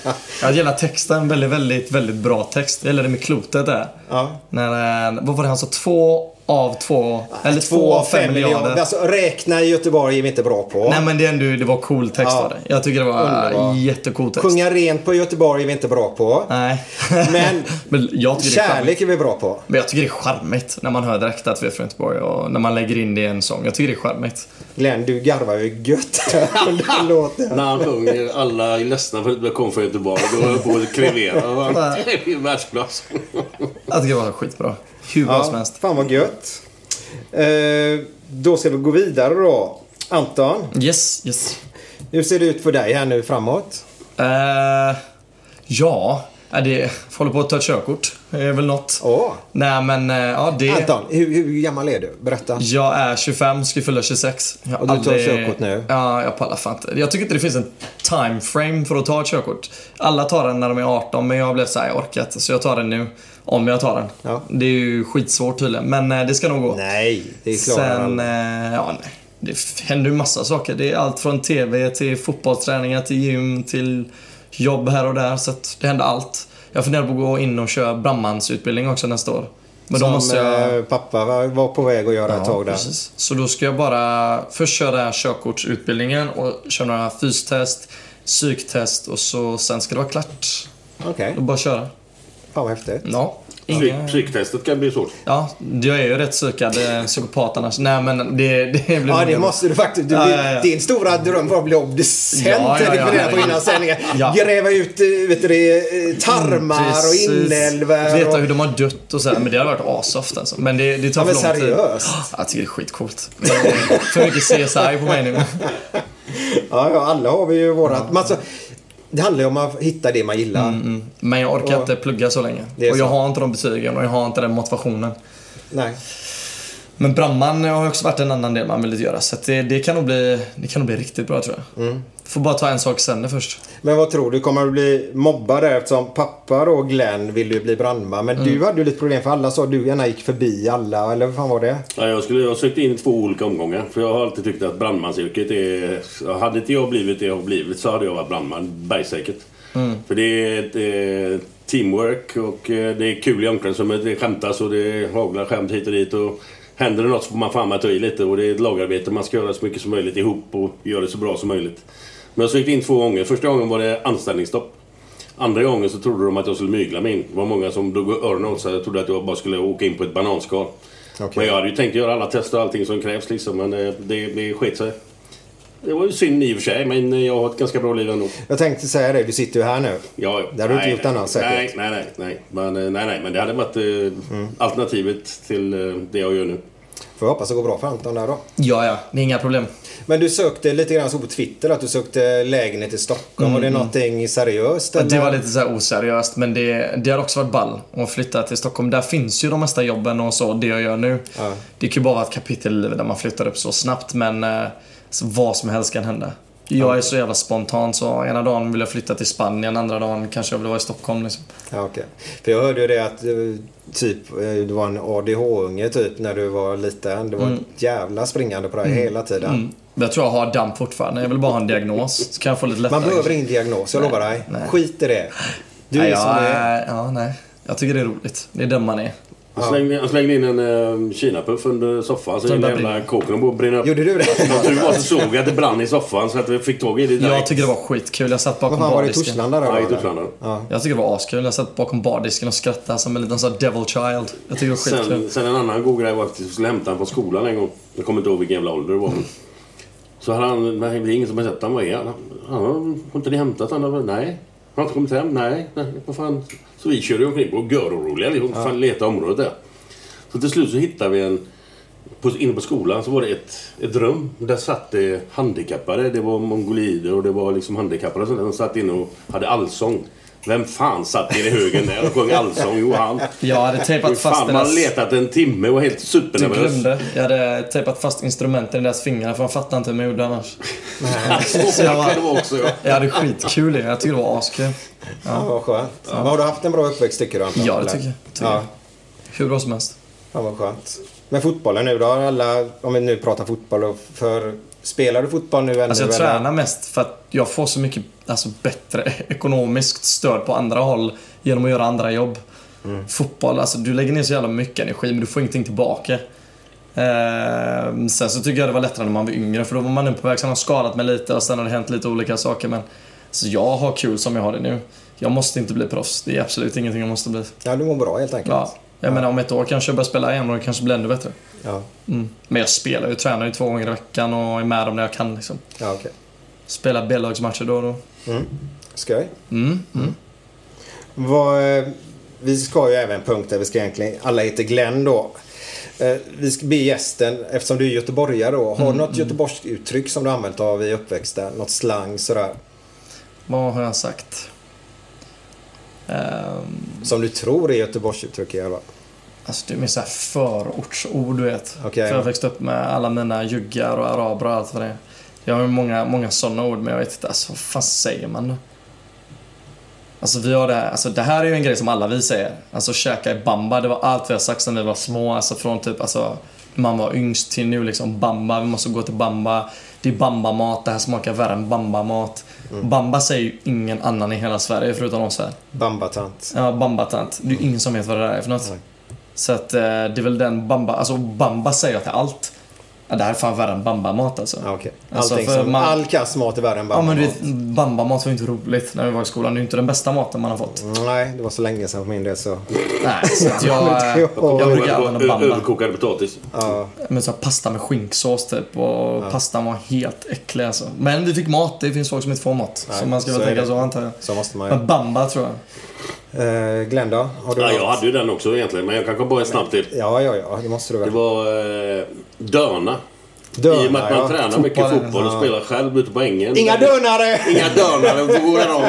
Jag gillar texten. Väldigt, väldigt, väldigt bra text. Jag gillar det med klotet där. Ja. När, eh, vad var det han sa? Två av två, eller två av fem miljarder. Alltså, räkna i Göteborg är vi inte bra på. Nej men det, är ändå, det var cool text Ja. var det. Jag tycker det var Underbar. jättecool text. Sjunga rent på Göteborg är vi inte bra på. Nej. Men men jag tycker det är charmigt. kärlek är vi bra på. Men jag tycker det är charmigt när man hör direkt att vi är från Göteborg och när man lägger in det i en sång. Jag tycker det är charmigt. Glenn, du garvar ju gött den låten. När han sjunger alla är ledsna för att jag kom från Göteborg. Då höll jag på att krevera. Det är världsklass. Jag tycker det var skitbra. Hur bra som Ja, helst. fan vad gött. Eh, då ska vi gå vidare då. Anton, Yes, yes. hur ser det ut för dig här nu framåt? Eh, ja, är det håller på att ta ett körkort. Det är väl något. Åh. Nej men, eh, ja det... Anton, hur, hur gammal är du? Berätta. Jag är 25, ska fylla 26. Jag Och du tar körkort nu? Ja, jag pallar fan inte. Jag tycker inte det finns en time frame för att ta ett körkort. Alla tar den när de är 18, men jag blev såhär, jag orkar inte. Så jag tar den nu. Om jag tar den. Ja. Det är ju skitsvårt tydligen, men eh, det ska nog gå. Nej, det är klart. Sen, eh, ja nej. Det händer ju massa saker. Det är allt från TV till fotbollsträningar till gym till jobb här och där. Så det händer allt. Jag funderar på att gå in och köra brandmansutbildning också nästa år. Men då Som måste jag... eh, pappa var, på väg att göra ett tag där. precis. Så då ska jag bara först köra körkortsutbildningen och köra några fystest, psyktest och så sen ska det vara klart. Okej, Då bara köra. fan vad häftigt. Ja. Psyk-. Psyktestet kan bli svårt. Ja, jag är ju rätt psykad eh, psykopat annars. Nej men det, det blir Ja, det måste du faktiskt. Du, Ja, ja, ja. Din stora dröm var att bli obducent. Ja, ja, ja, fundera på ja. innan sändningen. Ja. Gräva ut eh, vet du, eh, tarmar Precis. och inälvor. Veta och... hur de har dött och så här. Men det hade varit asoft alltså. Men det, det tar Ja, för men lång tid. seriöst? Jag tycker det är skitcoolt. För mycket CSI på mig nu. Ja, ja, alla har vi ju vårat. Alltså, det handlar ju om att hitta det man gillar. Men jag orkar Och- inte plugga så länge. Och jag så. har inte de betygen och jag har inte den motivationen. Nej. Men brandman har också varit en annan del man vill göra. Så det, det, kan nog bli, det kan nog bli riktigt bra tror jag. Mm. Får bara ta en sak sen först. Men vad tror du? Kommer du bli mobbad där eftersom pappa då, Glenn, ville ju bli brandman. Men Mm. du hade ju lite problem för alla sa att du gärna gick förbi alla. Eller vad fan var det? Ja, jag, skulle, jag sökte in i två olika omgångar. För jag har alltid tyckt att brandmansyrket är... Hade inte jag blivit det jag har blivit så hade jag varit brandman bergsäkert. För det är ett eh, teamwork och eh, det är kul i omklädningsrummet. Det skämtas och det haglar skämt hit och dit. Och händer det något så får man fan ta i lite. Och det är ett lagarbete. Man ska göra så mycket som möjligt ihop och göra det så bra som möjligt. Men jag sökte in två gånger. Första gången var det anställningsstopp. Andra gången så trodde de att jag skulle mygla mig in. Det var många som drog öronen åt sig. Jag trodde att jag bara skulle åka in på ett bananskal. Okej. Men jag hade ju tänkt göra alla tester och allting som krävs liksom. Men eh, det, det sket sig. Det var ju synd i och för sig, men eh, jag har ett ganska bra liv ändå. Jag tänkte säga det. Du sitter ju här nu. Ja, ja. Det hade du inte Nej, gjort annars säkert. Nej, nej, nej. nej. Men, eh, nej, nej. men det hade varit eh, alternativet till eh, det jag gör nu. Får jag hoppas det går bra för Anton där då. Ja, ja. Det är inga problem. Men du sökte lite grann så på Twitter att du sökte lägenhet i Stockholm. Var det någonting seriöst? Ja, Det eller? var lite så oseriöst men det, det har också varit ball att flytta till Stockholm. Där finns ju de mesta jobben och så, det jag gör nu. Ja. Det kan ju bara vara ett kapitel i livet där man flyttar upp så snabbt men eh, så vad som helst kan hända. Jag är så jävla spontan så ena dagen vill jag flytta till Spanien, andra dagen kanske jag vill vara i Stockholm liksom. Ja, okej. För jag hörde ju det att eh, typ, eh, du var en ADH-unge typ när du var liten. Det var ett jävla springande på dig hela tiden. Mm. Jag tror jag har damp fortfarande. Jag vill bara ha en diagnos. Så kan jag få lite lättare. Man behöver ingen diagnos, jag lovar dig. nej. Skit i det. Du nej, är som du är. Ja, nej. Jag tycker det är roligt. Det är den man är. Han slängde, han slängde in en uh, kinapuff under soffan så Så hela den jävla kåken och brinna upp. Gjorde du det? Som tur var så såg jag att det brann i soffan så att vi fick tag i det direkt. Jag tycker det var skitkul. Jag satt bakom Vad fan var det i bardisken. Torslanda? Ja, i? Torslanda. Ja. Jag tycker det var askul. Jag satt bakom bardisken och skrattade som en liten sån devil child. Jag tycker det var skitkul. Sen, sen en annan god grej var att jag skulle hämta honom från skolan en gång. Jag kommer inte ihåg vilken jävla ålder det var. Så hade han, det är ingen som har sett honom. Vad är han? Har inte ni hämtat honom? Nej. Har inte kommit hem? Nej. nej vad fan. Så vi körde omkring och göroroliga. Liksom, ja. fan leta området där. Så till slut så hittade vi en... På, inne på skolan så var det ett, ett rum. Där satt det handikappade. Det var mongolider och det var liksom handikappade som de satt inne och hade allsång. Vem fan satt i högen där och sjöng allsång? Jo, han. Jag hade tejpat fast fan, man har deras... letat en timme och helt Du supernervös. glömde. Jag hade tejpat fast instrumenten i deras fingrar för de fattade inte hur man gjorde annars. Så jag var- också. Ja. Jag hade skitkul i det. Jag tycker det var askul. Ja, vad skönt. Men har du haft en bra uppväxt tycker du Anton? Ja, det tycker jag. Tycker Ja, jag. Hur bra som helst. fan vad skönt. med fotbollen nu då? Alla, om vi nu pratar fotboll. För, spelar du fotboll nu ännu? Alltså jag eller? tränar mest för att jag får så mycket alltså, bättre ekonomiskt stöd på andra håll genom att göra andra jobb. Fotboll, alltså du lägger ner så jävla mycket energi men du får ingenting tillbaka. Eh, sen så tycker jag det var lättare när man var yngre för då var man nu på väg. Sen har skadat mig lite och sen har det hänt lite olika saker men så jag har kul som jag har det nu. Jag måste inte bli proffs. Det är absolut ingenting jag måste bli. Ja, du mår bra helt enkelt. Ja. Jag menar om ett år kanske jag börjar spela igen och det kanske blir ännu bättre. Ja, Mm. Men jag spelar ju, tränar ju två gånger i veckan och är med om det jag kan liksom. ja okej. Spelar B-lagsmatcher då och då. Mm. Skoj. Mm. Mm. Vad, eh, vi ska ju även en punkt där vi ska egentligen, alla heter Glenn då. Eh, Vi ska be gästen, eftersom du är göteborgare då, har du något Göteborgsuttryck som du använt av i uppväxten? Något slang sådär? Vad har jag sagt? Ehm, Som du tror är Göteborgsuttryck i alla fall? alltså det är mer såhär förortsord du vet. Okej. För jag växte upp med alla mina juggar och araber och allt vad det är. Jag har ju många, många sådana ord men jag vet inte, alltså vad fan säger man då? Alltså vi har det här, alltså det här är ju en grej som alla vi säger. Alltså käka i bamba, det var allt vi har sagt sedan vi var små. Alltså från typ, alltså man var yngst till nu liksom bamba, vi måste gå till bamba. Det är bambamat, det här smakar värre än bambamat. Bamba säger ju ingen annan i hela Sverige förutom oss här. Bambatant. Ja, bambatant. Det är ju ingen som vet vad det där är för något. Nej. Så att eh, det är väl den bamba, alltså bamba säger jag till allt. Ja, det här är fan värre än bambamat alltså. Ja, okej. Alltså, för som, man- All kass mat är värre än Ja men bambamat. du vet, bambamat var ju inte roligt när vi var i skolan. Det är ju inte den bästa maten man har fått. Nej, det var så länge sedan för min del så. Nej, så att jag, Jag jag, brukar använda bamba. Överkokad potatis. Ja, Men så här pasta med skinksås typ och pastan var helt äcklig alltså. Men vi fick mat, det finns folk som inte får mat. Nej, så man ska väl tänka så antar jag. så måste man Men ju. bamba tror jag. Eh, Glenn då? Har du Ja, jag hade ju den också egentligen, men jag kan komma bara snabbt till. Ja, ja, ja. Det måste du Det väl. var eh, Dörna. Dörna, I och med att man ja. tränar mycket Fotboll, fotboll och ja. spelar själv ute på ängen. Inga dörnare! Inga dörnare, då går det om.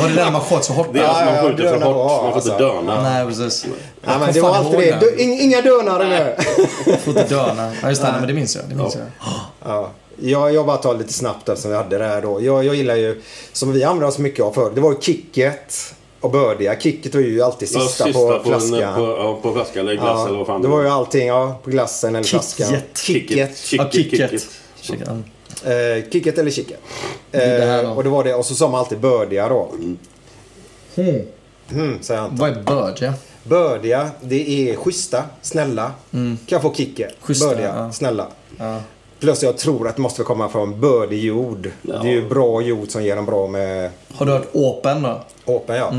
Var det där man sköt så hårt? Det är alltså Ja, ja, man skjuter för dörna hårt. Man får inte alltså. dörna. Nej precis. Ja, men det var alltid det. Du, ing- inga dörnare nu! Får inte döna. Ja just det, nej, men det minns jag. Det minns jag. Ja. Jag, jag bara tar lite snabbt eftersom vi hade det här då. Jag, jag gillar ju, som vi använde oss mycket av förr, det var ju kicket och bördiga. Kicket var ju alltid Ja, sista, sista på, flaskan. på, ja, på flaskan eller glass eller vad fan det var ju allting, ja, på glassen eller flaskan. Kicket. Kicket. Ja, Kicket. kicket. kicket. Ja. Eh, kicket eller kicket. det Eh, och det var det. Och så sa man alltid bördiga då. Hmm, säger han. Vad är bördiga? Bördiga, det är schyssta, snälla. Kan jag få kicket? Mm. Schyssta, bördiga, ja. snälla. Ja. Plus jag tror att det måste komma från bördig jord. Det är ju bra jord som ger dem bra med Har du hört open då? Open ja.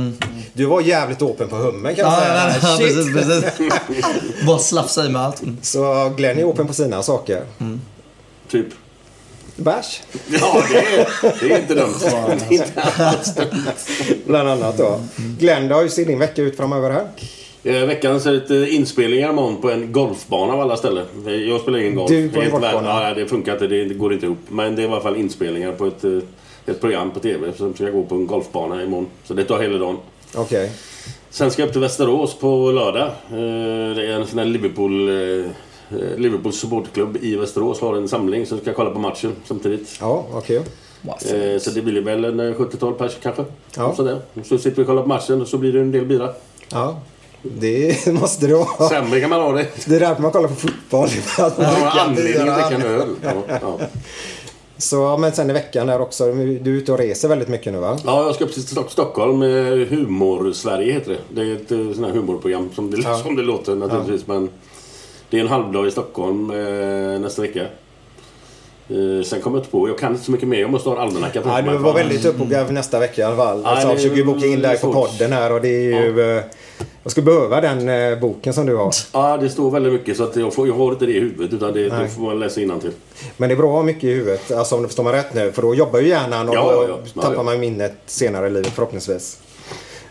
Du var jävligt open på hummen kan man Ja, säga. ja, ja, precis, precis. Bara slafsa i med allt. Mm. Så Glenn är open på sina saker. Typ. Bärs. Ja, det är, det är inte dumt. Det är inte alls dumt. Bland annat då. Glenn, då, hur ser din vecka ut framöver här? Eh, Veckans är lite inspelningar imorgon på en golfbana av alla ställen. Eh, Jag spelar ingen golf. Du på värd- golfbana? Ja, det funkar inte. Det, det går inte ihop. Men det är i alla fall inspelningar på ett, eh, ett program på TV som ska gå på en golfbana imorgon. Så det tar hela dagen. Okej. Sen ska jag upp till Västerås på lördag. Eh, Det är en sån här Liverpool... eh, eh, Liverpool supportklubb i Västerås har en samling så jag ska kolla på matchen samtidigt. Ja, okej. Eh, Så det blir väl en eh, 70-tal pers kanske. Ja. Sådär. Så sitter vi och kollar på matchen och så blir det en del bira. Ja. Det måste det vara. Sämre kan man ha det. Det är därför man kollar på fotboll. Att man har anledning att dricka en öl. Ja, ja. Så, ja, men sen i veckan där också. Du är ute och reser väldigt mycket nu va? ja, jag ska upp till Stock- Stockholm. eh, Humor-Sverige heter det. Det är ett eh, sånt här humorprogram som det, Ja. som det låter naturligtvis. Men det är en halvdag i Stockholm eh, nästa vecka. Sen kommer jag inte på. Jag kan inte så mycket mer. Jag måste ha en almanacka Ja, du var väldigt uppbokad nästa vecka i alla fall. Ja, Alltså, jag försöker boka in dig på podden här och det är ju... eh, Jag skulle behöva den eh, boken som du har. Ja, det står väldigt mycket så att jag, får, jag har inte det i huvudet utan det, Nej. får man läsa innantill. Men det är bra att ha mycket i huvudet, alltså om du förstår mig rätt nu. För då jobbar ju hjärnan och Ja, ja, ja. Tappar ja. man minnet senare i livet förhoppningsvis.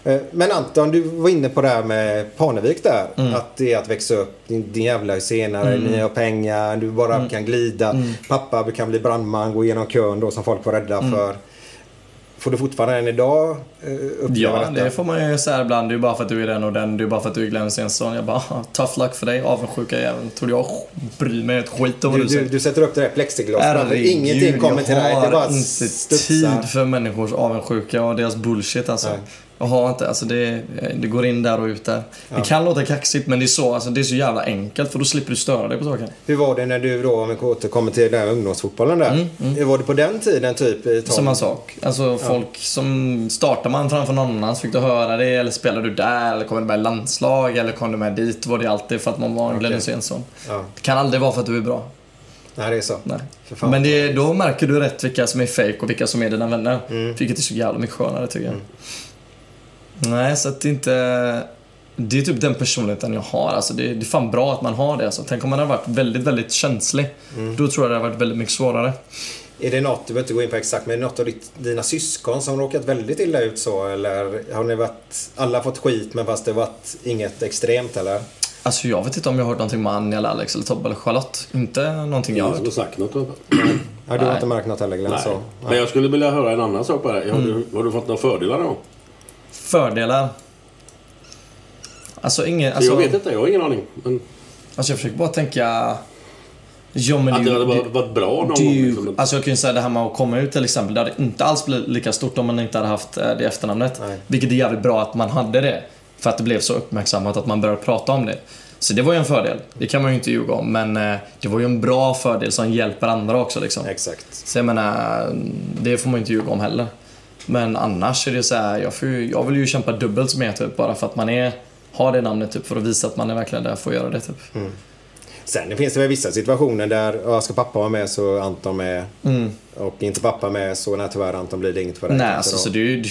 Eh, Men Anton, du var inne på det här med Parnevik där. Mm. Att det är att växa upp. Din, din jävla husenare, ni har pengar, du bara Mm. kan glida. Pappa du kan bli brandman, gå igenom kön då som folk var rädda Mm. för. Får du fortfarande än idag eh, uppleva Ja, detta? det får man ju säga ibland. Det är ju bara för att du är den och den. Det är bara för att du är Glenn Stensson. Jag bara, "Ah, tough luck för dig. Avundsjuka jäveln. Tror jag bryr mig ett skit om vad Du, du, du, du sätter upp det där plexiglas framför. Herregud, Ingenting kommer till dig. Det Jag bara inte tid för människors avundsjuka och deras bullshit alltså. Nej. Jag har inte. Alltså det, det går in där och ut där. Det kan låta kaxigt men det är så, alltså det är så jävla enkelt för då slipper du störa dig på saker. Hur var det när du då, om vi återkommer till den här ungdomsfotbollen där. Hur var det på den tiden typ? i Samma sak. Alltså folk som startar man framför någon annan så fick du höra det eller spelar du där eller kommer du med i landslag eller kommer du med dit var det alltid för att man var en Glenn Hysénsson. Ja. Det kan aldrig vara för att du är bra. Nej, det är så. Men det, då märker du rätt vilka som är fake och vilka som är dina vänner. Mm. Vilket är så jävla mycket skönare tycker jag. Nej, så att det inte... Det är typ den personligheten jag har. Alltså det, det är fan bra att man har det. Alltså. Tänk om man hade varit väldigt, väldigt känslig. Mm. Då tror jag det hade varit väldigt mycket svårare. Är det något, du behöver inte gå in på exakt, men är det något av ditt, dina syskon som råkat väldigt illa ut så? Eller har ni varit, alla fått skit men fast det varit inget extremt eller? Alltså jag vet inte om jag har hört någonting med Anja eller Alex eller Tobbe eller Charlotte. Inte någonting jag har hört. har sagt något. Ja, du har Nej. inte märkt något heller Glenn? Nej. Så. Men jag skulle vilja höra en annan sak bara. Har, du, har du fått några fördelar då? Fördelar? Alltså ingen... Alltså, jag vet inte, jag har ingen aning. Men Alltså jag försöker bara tänka... Ja, men att det, hade varit, varit bra någon är gång. Liksom. alltså jag kan ju säga det här med att komma ut till exempel. Det hade inte alls blivit lika stort om man inte hade haft eh, det efternamnet. Nej. Vilket är jävligt bra att man hade det. För att det blev så uppmärksammat att man började prata om det. Så det var ju en fördel. Det kan man ju inte ljuga om. Men eh, det var ju en bra fördel som hjälper andra också liksom. Exakt. Så jag menar, det får man ju inte ljuga om heller. Men annars är det så här, jag, ju- jag vill ju kämpa dubbelt mer typ. Bara för att man är, har det namnet typ. För att visa att man är verkligen där för att göra det typ. Sen finns det väl vissa situationer där, ja, ska pappa vara med så Anton med. Och inte pappa med så nej, tyvärr Anton blir det inget för dig. Nej, alltså, så det är ju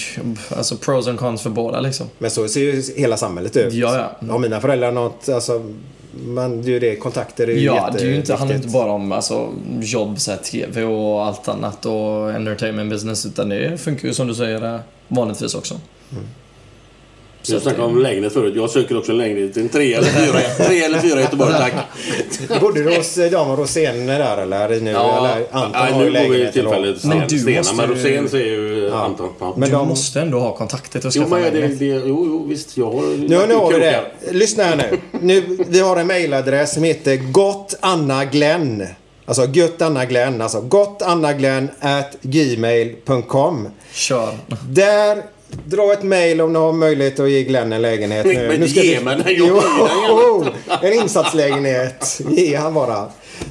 alltså, pros and cons för båda liksom. Men så ser ju hela samhället ut. Ja, ja. Har mina föräldrar något, alltså, man, det är ju det, kontakter är ju Ja, det är ju inte, handlar inte bara om alltså, jobb, så här, TV och allt annat och entertainment business. Utan det funkar ju som du säger eh, vanligtvis också. Så Jag snackade om lägenhet förut. Jag söker också en lägenhet. En tre eller fyra, tre eller fyra i Göteborg, tack. Bodde du hos eh, Jan och Rosén där eller? Nu, eller Anton nej, nu går vi då. tillfället Men Sten- du Stena. måste Men Rosén så är ju Anton. Ja. Men du de- måste ändå ha kontakter till att Jo, skaffa men det, lägenhet. det, jo, jo, visst. Jag har... Nu, nu har vi det. Lyssna här nu. nu. Vi har en mailadress som heter gottannaglenn. Alltså gottannaglenn. Alltså gottannaglenn at gmail.com. Kör. Där, dra ett mail om ni har möjlighet att ge Glenn en lägenhet nu. Men nu ge mig den, Jo, gärna. en insatslägenhet. Ge han bara.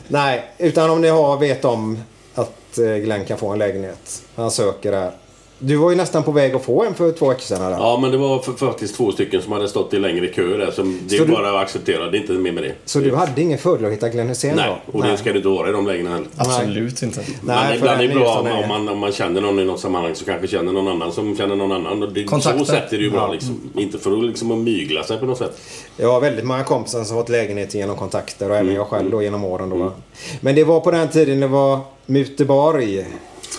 Nej, utan om ni har, vet om att eh, Glenn kan få en lägenhet. Han söker där. Du var ju nästan på väg att få en för två veckor sedan. Här. Ja, men det var faktiskt två stycken som hade stått i längre kö där. Som det är du- bara att acceptera. Det är inte mer med det. Så du hade ingen fördel att hitta Glenn Hysén Nej, då? och det ska det inte vara i de lägena heller. Absolut inte. Men Nej, för ibland är det är bra om, om, man, om man känner någon i något sammanhang så kanske känner någon annan som känner någon annan. Och det, Kontakter. så sätt är det ju bra Ja. liksom. Inte för att, liksom, att mygla sig på något sätt. Jag har väldigt många kompisar som har fått lägenhet genom kontakter och även jag själv då genom åren. Då. Mm. Men det var på den tiden det var Muteborg.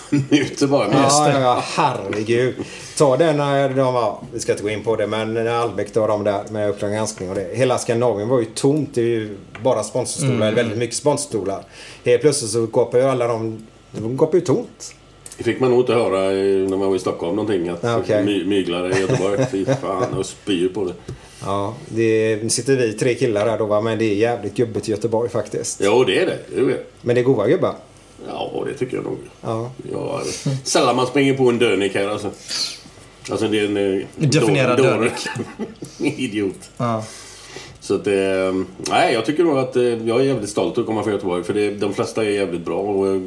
Ute bara. Men Ja, ja, ja, herregud. Ta den när de var, vi ska inte gå in på det, men när Albeck var de där med Uppdrag granskning och det. Hela Skandinavien var ju tomt. Det är ju bara sponsorstolar, Mm. väldigt mycket sponsorstolar. Helt plötsligt så gapar ju alla de, de gapar ju tomt. Det fick man nog inte höra när man var i Stockholm någonting. Att okej. my, myglare i Göteborg. Fy fan, och spyr på det. Ja, det sitter vi tre killar där då va, men det är jävligt gubbigt i Göteborg faktiskt. Jo, det är det. det, är det. Men det är goda gubbar. Ja, det tycker jag nog. Ja. Ja, sällan man springer på en dönik här alltså. Alltså det är en... eh, Definiera dönik. Idiot. Ja. Så att det... Nej, jag tycker nog att eh, jag är jävligt stolt att komma från Göteborg. För det, de flesta är jävligt bra. Och, eh,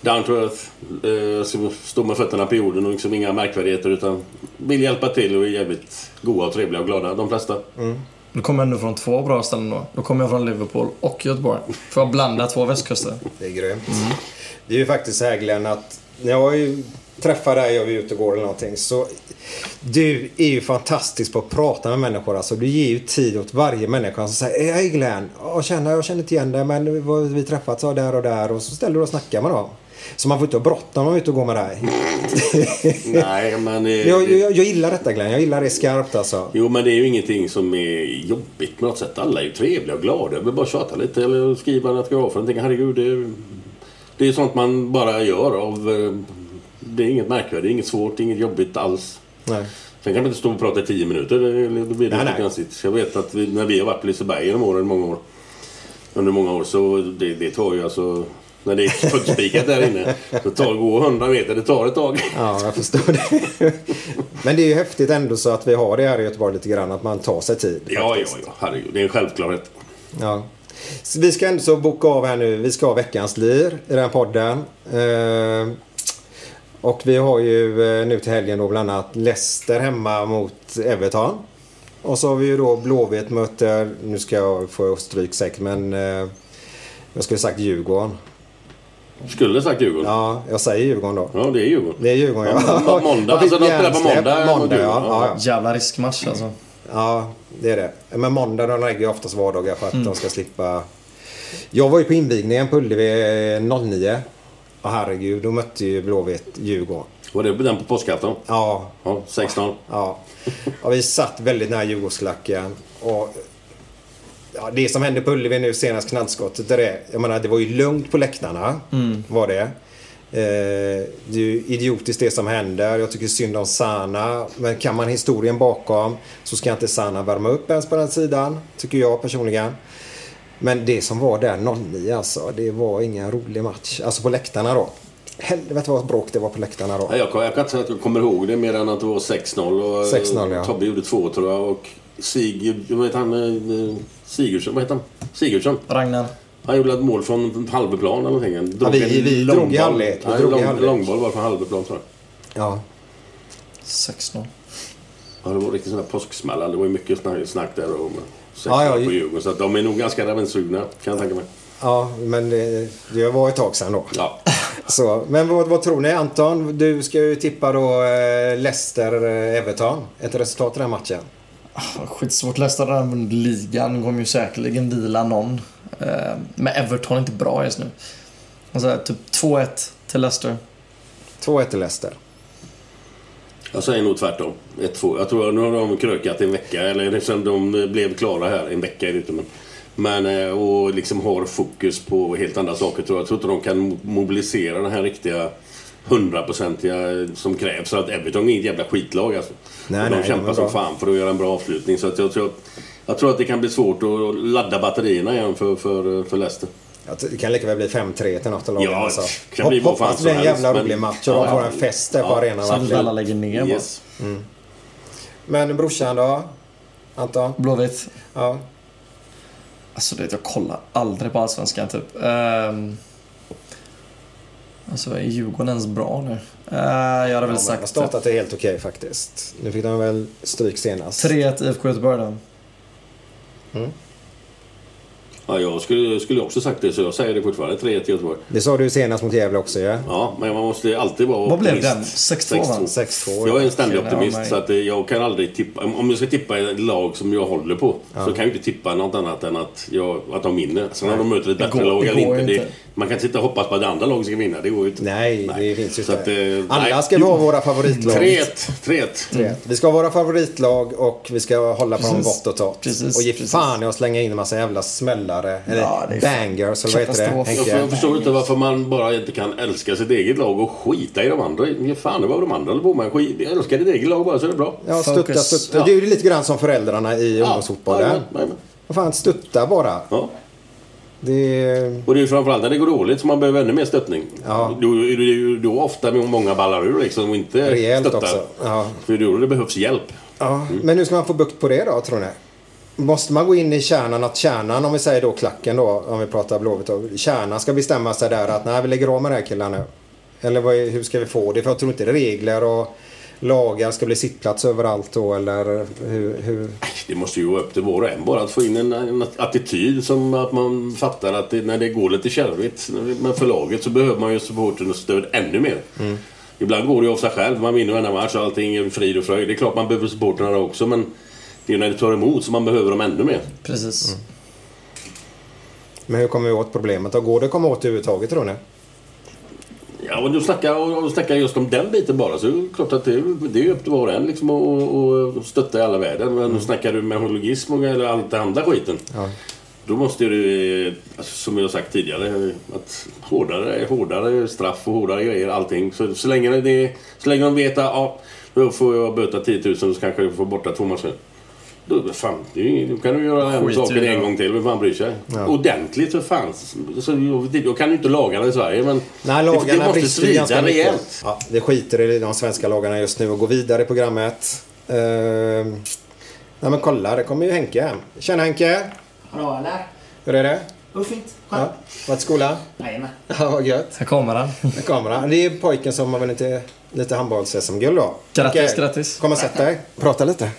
down to earth. Eh, står med fötterna på jorden och liksom inga märkvärdigheter. Utan vill hjälpa till och är jävligt goa och trevliga och glada. De flesta. Då kommer jag ändå från två bra ställen då. Då kommer jag från Liverpool och Göteborg. Får jag blanda två västkuster? Det är grymt. Det är ju faktiskt så här Glenn att när jag träffar dig och vi är ute och går eller någonting så du är ju fantastisk på att prata med människor. Alltså, du ger ju tid åt varje människa som säger Hej Glenn, jag känner, jag känner inte igen dig men vi vi träffats där och där och så ställer du och snackar med dem. Så man får inte ha bråttom när man är ute och går med dig. Nej, men... eh, jag, det- jag, jag gillar detta Glenn, jag gillar det skarpt alltså. Jo, men det är ju ingenting som är jobbigt på något sätt. Alla är ju trevliga och glada. Jag vill bara tjata lite eller skriva autograf. Jag tänker, herregud, det är, det är sånt man bara gör av... eh, Det är inget märkvärdigt, inget svårt, inget jobbigt alls. Nej. Sen kan man inte stå och prata i tio minuter. det- Då blir det Nej, lite konstigt. Jag vet att vi, när vi har varit på Liseberg genom åren, många år. Under många år så det, det tar ju alltså När det är fullspikat där inne. Så tar går 100 meter, det tar ett tag. Ja, jag förstår det. Men det är ju häftigt ändå så att vi har det här i Göteborg lite grann. Att man tar sig tid. Ja, ja, faktiskt. ja. Herregud, det är en självklarhet. Ja. Så vi ska ändå så boka av här nu. Vi ska ha veckans lir i den här podden. Eh, och vi har ju eh, nu till helgen då bland annat Leicester hemma mot Everton. Och så har vi ju då Blåvitt möter, nu ska jag få stryk säkert men eh, jag skulle sagt Djurgården. Skulle sagt Djurgården. Ja, jag säger Djurgården då. Ja, det är Djurgården. Det är Djurgården ja. Ja, må- måndag. Jag fick Alltså, de spelar på måndag Måndag ja. Ja, ja. Jävla riskmatch alltså. Ja, det är det. Men måndag de lägger ju oftast vardagar för att Mm. de ska slippa... Jag var ju på invigningen på Ullevi 09. Och herregud, då mötte ju Blåvitt Djurgården. Var det den på påskafton? Ja. Ja, 16. Ja. Och vi satt väldigt nära Djurgårdsklacken. Och ja, det som hände på Ullevi nu senast knallskottet. Där det, jag menar, det var ju lugnt på läktarna. Mm. Var det. Eh, det är ju idiotiskt det som händer. Jag tycker synd om Sana. Men kan man historien bakom så ska inte Sana värma upp ens på den sidan. Tycker jag personligen. Men det som var där 09 alltså. Det var ingen rolig match. Alltså på läktarna då. Helvete vad bråk det var på läktarna då. Ja, jag, jag kan inte säga att jag kommer ihåg det mer än att det var 6-0. Och, 6-0, ja. Tobbe gjorde två tror jag. Och Sig, vad heter han? eh, Sigurdsson, vad heter han? Sigurdsson. Ragnar. Han gjorde ett mål från halvplan eller någonting. Han Ja, vi- en vi drog i långboll. halvlek. Drog i lång, långboll var från halvplan tror jag. Ja. 16. Ja, det var riktigt sån här påsksmäll. Det var ju mycket snack, snack där om Ja, ja, på ju- Djurgården. Så att de är nog ganska revanschsugna kan jag tänka mig. Ja, men det, det var ett tag sedan då. Ja. Så, men vad, vad tror ni Anton? Du ska ju tippa då eh, Leicester-Everton. Ett resultat i den här matchen. Skitsvårt. Leicester har vunnit ligan. Kommer ju säkerligen vila någon. Eh, Men Everton är inte bra just nu. Alltså, typ 2-1 till Leicester. 2-1 till Leicester. Jag säger nog tvärtom. 1-2. Jag tror nu har de krökat en vecka. Eller sen de blev klara här. En vecka är det inte. Men, men eh, och liksom har fokus på helt andra saker tror jag. Jag tror inte de kan mo- mobilisera den här riktiga hundraprocentiga som krävs. Så att Everton är inget jävla skitlag alltså. Nej, de nej, kämpar som fan för att göra en bra avslutning. Så att jag, tror, jag tror att det kan bli svårt att ladda batterierna igen för, för, för Leicester. Det kan lika väl bli 5-3 till något av lagen. Ja, alltså. det kan bli vad fan Hoppas det blir en jävla helst, rolig men- match och de får en fest där på Ja, arenan. Så att alla lägger ner bara. Yes. Men brorsan då? Anton? Blåvitt. Ja. Alltså det, jag kollar aldrig på Allsvenskan typ. Um, alltså är Djurgården ens bra nu? Uh, jag hade Ja, väl men har sagt startat det helt okej faktiskt. Nu fick de väl stryk senast. 3-1 IFK Göteborg då. Ja, jag skulle, skulle också sagt det så jag säger det fortfarande. 3-1 till Göteborg. Det sa du senast mot Gävle också. Ja? Ja, men man måste alltid vara Vad blev den? 6-2 va? 6-2. Jag är en ständig optimist ja, så att eh, jag kan aldrig tippa. Om jag ska tippa ett lag som jag håller på så kan jag inte tippa något annat än att, jag, att de vinner. Sen om de möter ett bättre går- lag eller inte. Det, inte. Man kan inte sitta och hoppas på att det andra laget ska vinna. Det går ju inte. Nej, det finns ju Så inte. att, eh, Alla nej. ska vi ha våra favoritlag. 3-1. 3-1. Tre. Vi ska ha våra favoritlag och vi ska hålla på dem vått och torrt. Och ge fan i att slänga in en massa jävla smällare. Eller Ja, bangers eller vad heter det? Henke? jag förstår inte varför man bara inte kan älska sitt eget lag och skita i de andra. Ge fan i vad de andra håller på med. Skit, älska ditt eget lag bara så är det bra. Ja, stötta, stötta. Ja. Det är ju lite grann som föräldrarna i ungdomsfotbollen. jajamän, jajamän. Vad fan, stötta bara. Ja. Det är... Och det är ju framförallt när det går dåligt som man behöver ännu mer stöttning. Ja. Då, då, då, då ofta många ballar ur liksom och inte Rejält stöttar. också. Ja. För då det behövs hjälp. Ja, men hur ska man få bukt på det då, tror ni? Måste man gå in i kärnan, att kärnan, om vi säger då klacken då, om vi pratar Blåvitt kärnan ska bestämma sig där att nej, vi lägger av med det här killarna nu. Eller vad, är- hur ska vi få det? För jag tror inte regler och lagar ska bli sittplats överallt då, eller hur? hur? Det måste ju vara upp till var och en bara att få in en, en attityd som att man fattar att det, när det går lite kärvigt med förlaget så behöver man ju supporten och stöd ännu mer. Ibland går det ju av sig själv. Man vinner varenda match och allting är frid och fröjd. Det är klart man behöver supporterna också men det är ju när det tar emot som man behöver dem ännu mer. Precis. Men hur kommer vi åt problemet? då? går det att komma åt överhuvudtaget tror ni? Ja, och du snackar, och snackar just om den biten bara så är det klart att det, är- det är upp till var och en liksom och, och, stötta i alla världen. Men snackar du med hoologism och eller allt det andra skiten. Ja. Då måste du, eh, alltså, som jag sagt tidigare, att hårdare, hårdare straff och hårdare grejer, allting. Så, så, länge, det, så länge de vet att ja, då får jag böta 10 000 så kanske jag får borta två matcher. Då, fan, det är ju- då kan du göra den saken det. en gång till. Vem fan bryr sig? Ja. Ordentligt för fan. Så jag kan ju inte laga det i Sverige men Nej, det, det lagarna måste svida rejält. Ja, vi skiter i de svenska lagarna just nu och går vidare i programmet. Ehm, nej men kolla, det kommer ju Henke hem. Tjena Henke! Hallå eller? Hur är det? Oh, fint. Ja. Varit i skolan? Jajamän. Ja, vad gött. Här kommer han. Med kameran. Det är pojken som har vunnit lite, lite handbolls-SM-guld då. Grattis, Henke, grattis. Kom och sätt dig. Prata lite.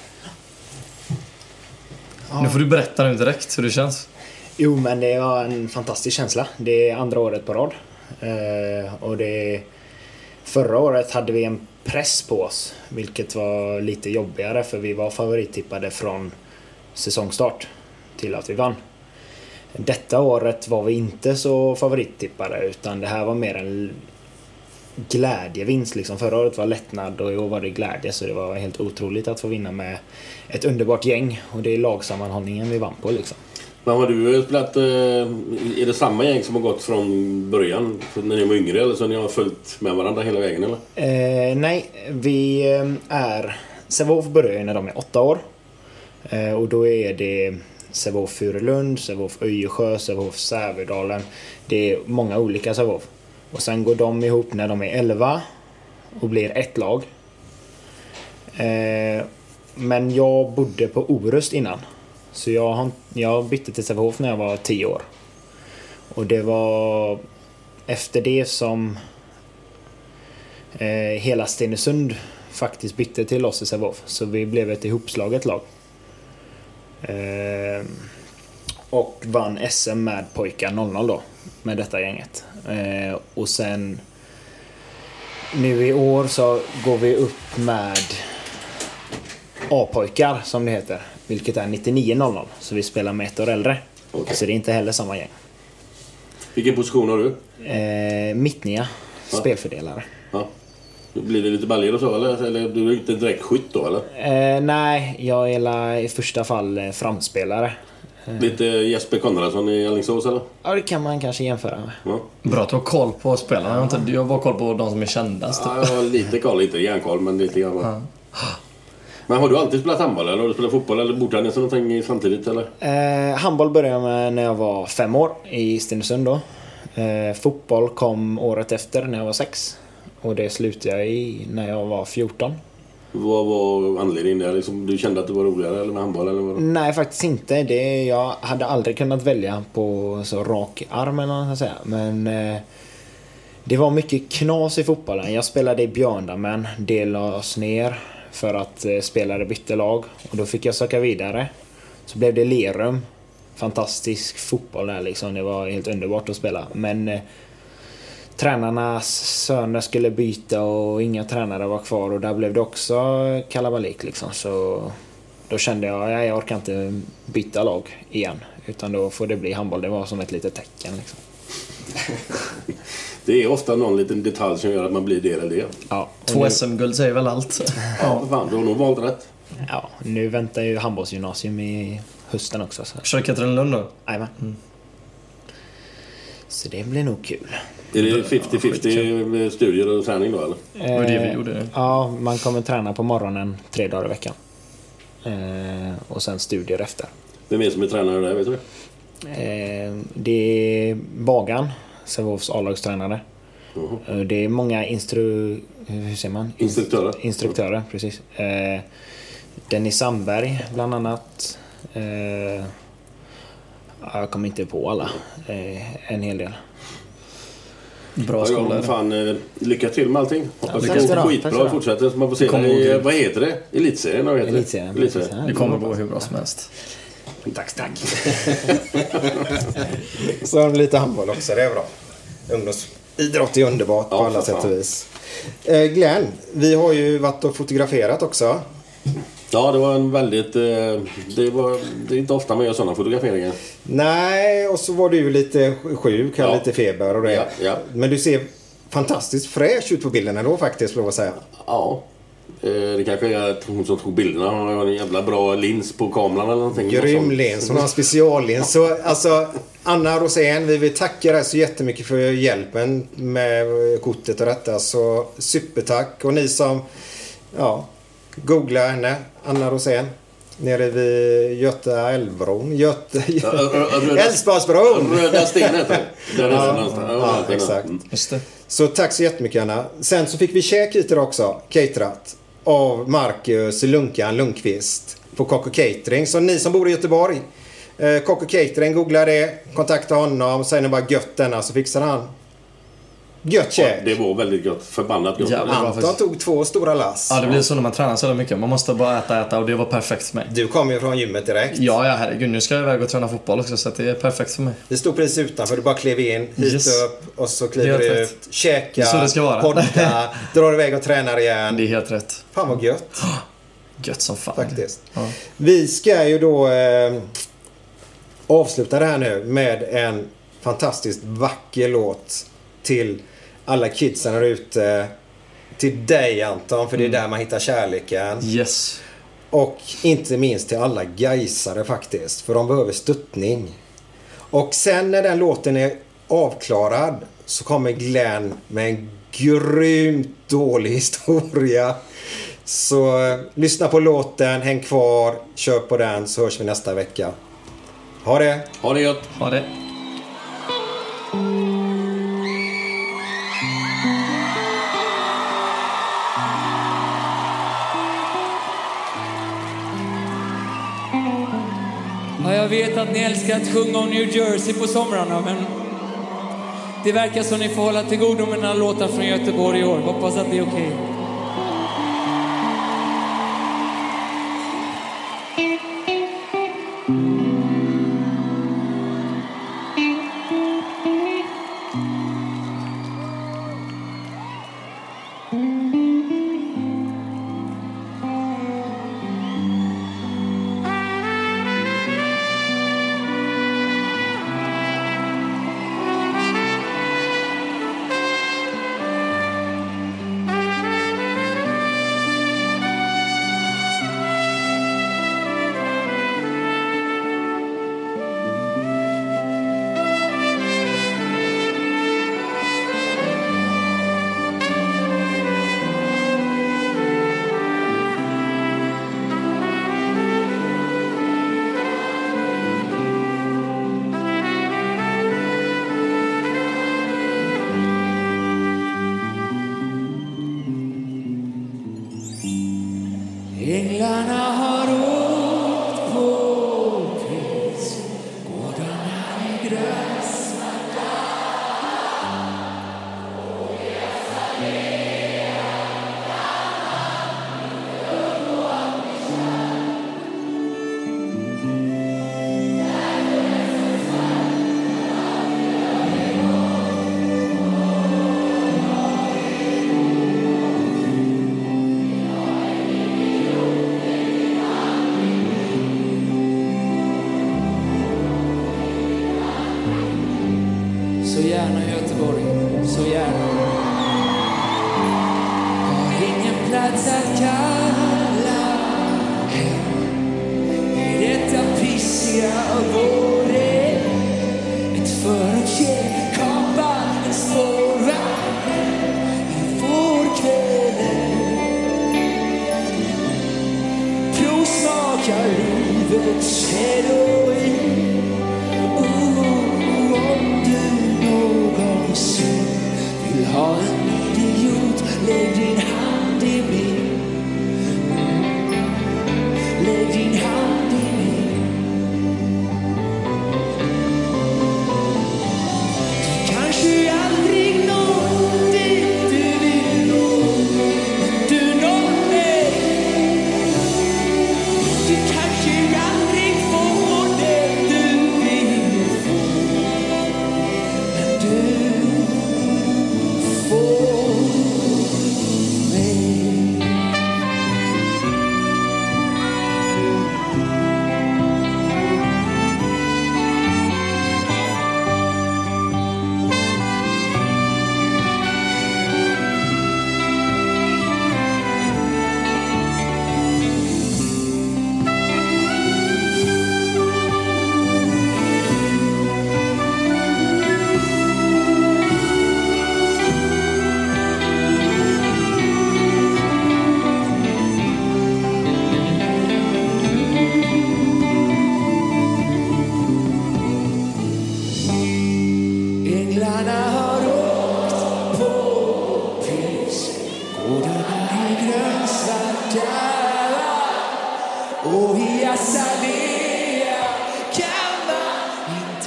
Nu får du berätta nu direkt hur det känns. Jo, men det var en fantastisk känsla. Det är andra året på rad. Eh, och det... Förra året hade vi en press på oss, vilket var lite jobbigare för vi var favorittippade från säsongstart till att vi vann. Detta året var vi inte så favorittippade utan det här var mer en glädjevinst. Liksom. Förra året var lättnad och i år var det glädje så det var helt otroligt att få vinna med ett underbart gäng och det är lagsammanhållningen vi vann på. Liksom. Men har du spelat... eh, Är det samma gäng som har gått från början? När ni var yngre eller så ni har följt med varandra hela vägen eller? Eh, nej, vi eh, är... Sävehof börjar när de är åtta år. Eh, och då är det Sävehof Furulund, Sävehof Öjersjö, Sävehof Sävedalen. Det är många olika Sävehof. Och sen går de ihop när de är 11 och blir ett lag. Eh, men jag bodde på Orust innan. Så jag, jag bytte till Sävehof när jag var 10 år. Och det var efter det som eh, hela Stenungsund faktiskt bytte till oss i Sävehof. Så vi blev ett ihopslaget lag. Eh, och vann SM med pojkar 00 då. Med detta gänget. Eh, och sen nu i år så går vi upp med A-pojkar som det heter. Vilket är 99-00. Så vi spelar med ett år äldre. Så det är inte heller samma gäng. Vilken position har du? Eh, mittnia. Spelfördelare. Ja. Blir det lite baljor och så eller? Eller du är inte direkt skytt då eller? Eh, nej, jag är i första fall eh, framspelare. Eh, Lite Jesper Konradsson i Alingsås eller? Ja, det kan man kanske jämföra med. Ja. Bra att du har koll på spelarna. Jag har inte- Jag har bara koll på de som är kändast. Ja, jag har lite koll, inte järnkoll men lite grann. Men har du alltid spelat handboll eller har du spelat fotboll eller bordtennis eller någonting samtidigt eller? Eh, handboll började jag med när jag var fem år i Stenungsund då. Eh, fotboll kom året efter när jag var sex. Och det slutade jag i när jag var 14. Vad var anledningen där? Liksom, du kände att det var roligare eller med handboll eller vad? Nej, faktiskt inte. Det, jag hade aldrig kunnat välja på så rak arm eller vad säga. Men eh, det var mycket knas i fotbollen. Jag spelade i Björndammen. Det lades ner för att eh, spelare bytte lag. Och då fick jag söka vidare. Så blev det Lerum. Fantastisk fotboll där liksom. Det var helt underbart att spela. Men eh, tränarnas söner skulle byta och inga tränare var kvar och där blev det också kalabalik liksom. Så då kände jag att jag orkar inte byta lag igen. Utan då får det bli handboll. Det var som ett litet tecken liksom. Det är ofta någon liten detalj som gör att man blir det eller det. Ja, och Två nu, SM-guld säger väl allt. Ja, fan, du har nog valt rätt. ja, nu väntar ju handbollsgymnasium i hösten också. Så. Kör Katrineholm då? Jajamän. Så det blir nog kul. Är det 50-50 med studier och träning då eller? var det vi gjorde. Ja, man kommer träna på morgonen tre dagar i veckan. Eh, och sen studier efter. Vem är det som är tränare där, vet du det? Eh, det är Bagan, Sävehofs A-lagstränare. Eh, Det är många instru... Hur säger man? Instruktörer. Instruktörer, precis. Eh, Dennis Sandberg, bland annat. Eh, ja, jag kommer inte på alla. Eh, en hel del. Bra skola. ja, fan, eh, lycka till med allting. Hoppas det går skitbra i fortsättningen. Så man får se det i, gå- vad heter det? Elitserien? Vad heter det? Elitserien, Elitserien. precis. Det kommer gå hur bra som helst. Tack, tack. Så har vi lite handboll också, det är bra. Ungdomsidrott är underbart på Ja, alla för sätt och vis. Eh, Glenn, vi har ju varit och fotograferat också. Ja, det var en väldigt... eh, Det, var, det är inte ofta man gör sådana fotograferingar. Nej, och så var du lite sjuk, hade Ja. lite feber och det. Ja, ja. Men du ser fantastiskt fräsch ut på bilderna då faktiskt, får jag säga. Ja. Eh, Det kanske är att hon som tog bilderna har en jävla bra lins på kameran eller någonting. Grym Sånt. lins, hon har en speciallins. Så alltså, Anna Rosén, vi vill tacka dig så jättemycket för hjälpen med kortet och detta. Så supertack. Och ni som, ja, googla henne, Anna Rosén. Nere vid Göta älvbron. Röda- Älvsborgsbron! Röda sten heter det. Ja. Ja, exakt. mm. Just det. Så tack så jättemycket Anna. Sen så fick vi käk hit idag också, caterat. Av Marcus Lunkan Lundqvist på Kocko Catering. Så ni som bor i Göteborg, eh, Kocko Catering, googla det, kontakta honom, säg ni bara gött denna så fixar han gött käk. Det var väldigt gott. Förbannat gott. Anton tog två stora lass. Ja, det blir så när man tränar så mycket. Man måste bara äta, äta och det var perfekt för mig. Du kom ju från gymmet direkt. Ja, ja herregud. Nu ska jag iväg och träna fotboll också så att det är perfekt för mig. Det stod precis utanför. Du bara klev in, hit Yes. upp och så kliver du ut, Det är så det ska vara. podda, drar iväg och tränar Det igen. är helt rätt. Fan vad gött. Gött som fan. Faktiskt. Ja. Vi ska ju då eh, avsluta det här nu med en fantastiskt vacker låt till alla kidsen där ute. Till dig Anton, för det är där man hittar kärleken. Yes. Och inte minst till alla gaisare faktiskt, för de behöver stöttning. Och sen när den låten är avklarad så kommer Glenn med en grymt dålig historia. Så eh, lyssna på låten, häng kvar, kör på den så hörs vi nästa vecka. Ha det! Ha det gött. Ha det. Ja, jag vet att ni älskar att sjunga om New Jersey på somrarna, men det verkar som ni får hålla till godo med några låtar från Göteborg i år. Hoppas att det är okej. Okay.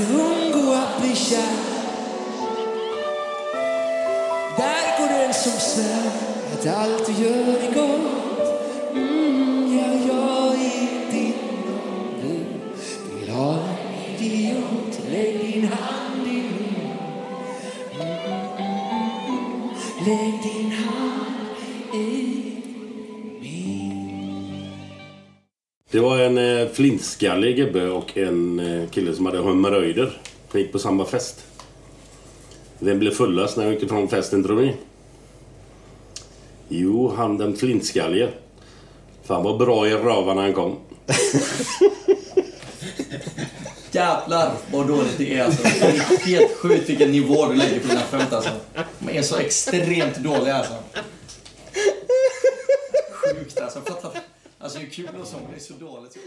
Undgå att bli kär. Där går den som svär att allt du gör är gott. Flintskallig gubbe och en eh, kille som hade hemorrojder. De gick på samma fest. Vem blev fullast när jag gick ifrån festen tror ni? Jo, han den flintskallige. Fan vad bra i röven när han kom. Jävlar vad dåligt det är alltså. Det är helt sjukt vilken nivå du lägger på dina skämt alltså. De är så extremt dåliga alltså. Sjukt alltså. Fattar Alltså hur kul och så, men det är så dåligt så.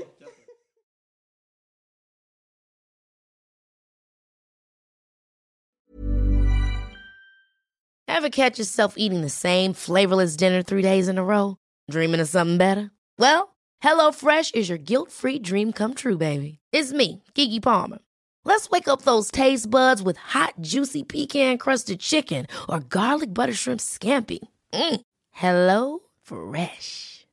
Ever catch yourself eating the same flavorless dinner three days in a row? Dreaming of something better? Well, HelloFresh is your guilt-free dream come true, baby. It's me, Kiki Palmer. Let's wake up those taste buds with hot, juicy pecan-crusted chicken or garlic butter shrimp scampi. Mm. Hello Fresh.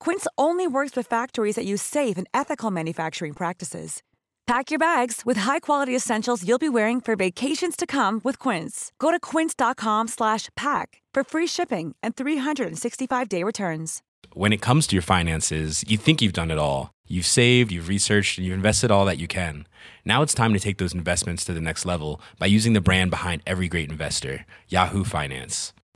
Quince only works with factories that use safe and ethical manufacturing practices. Pack your bags with high-quality essentials you'll be wearing for vacations to come with Quince. Go to quince.com/pack for free shipping and 365-day returns. When it comes to your finances, you think you've done it all. You've saved, you've researched, and you've invested all that you can. Now it's time to take those investments to the next level by using the brand behind every great investor, Yahoo Finance.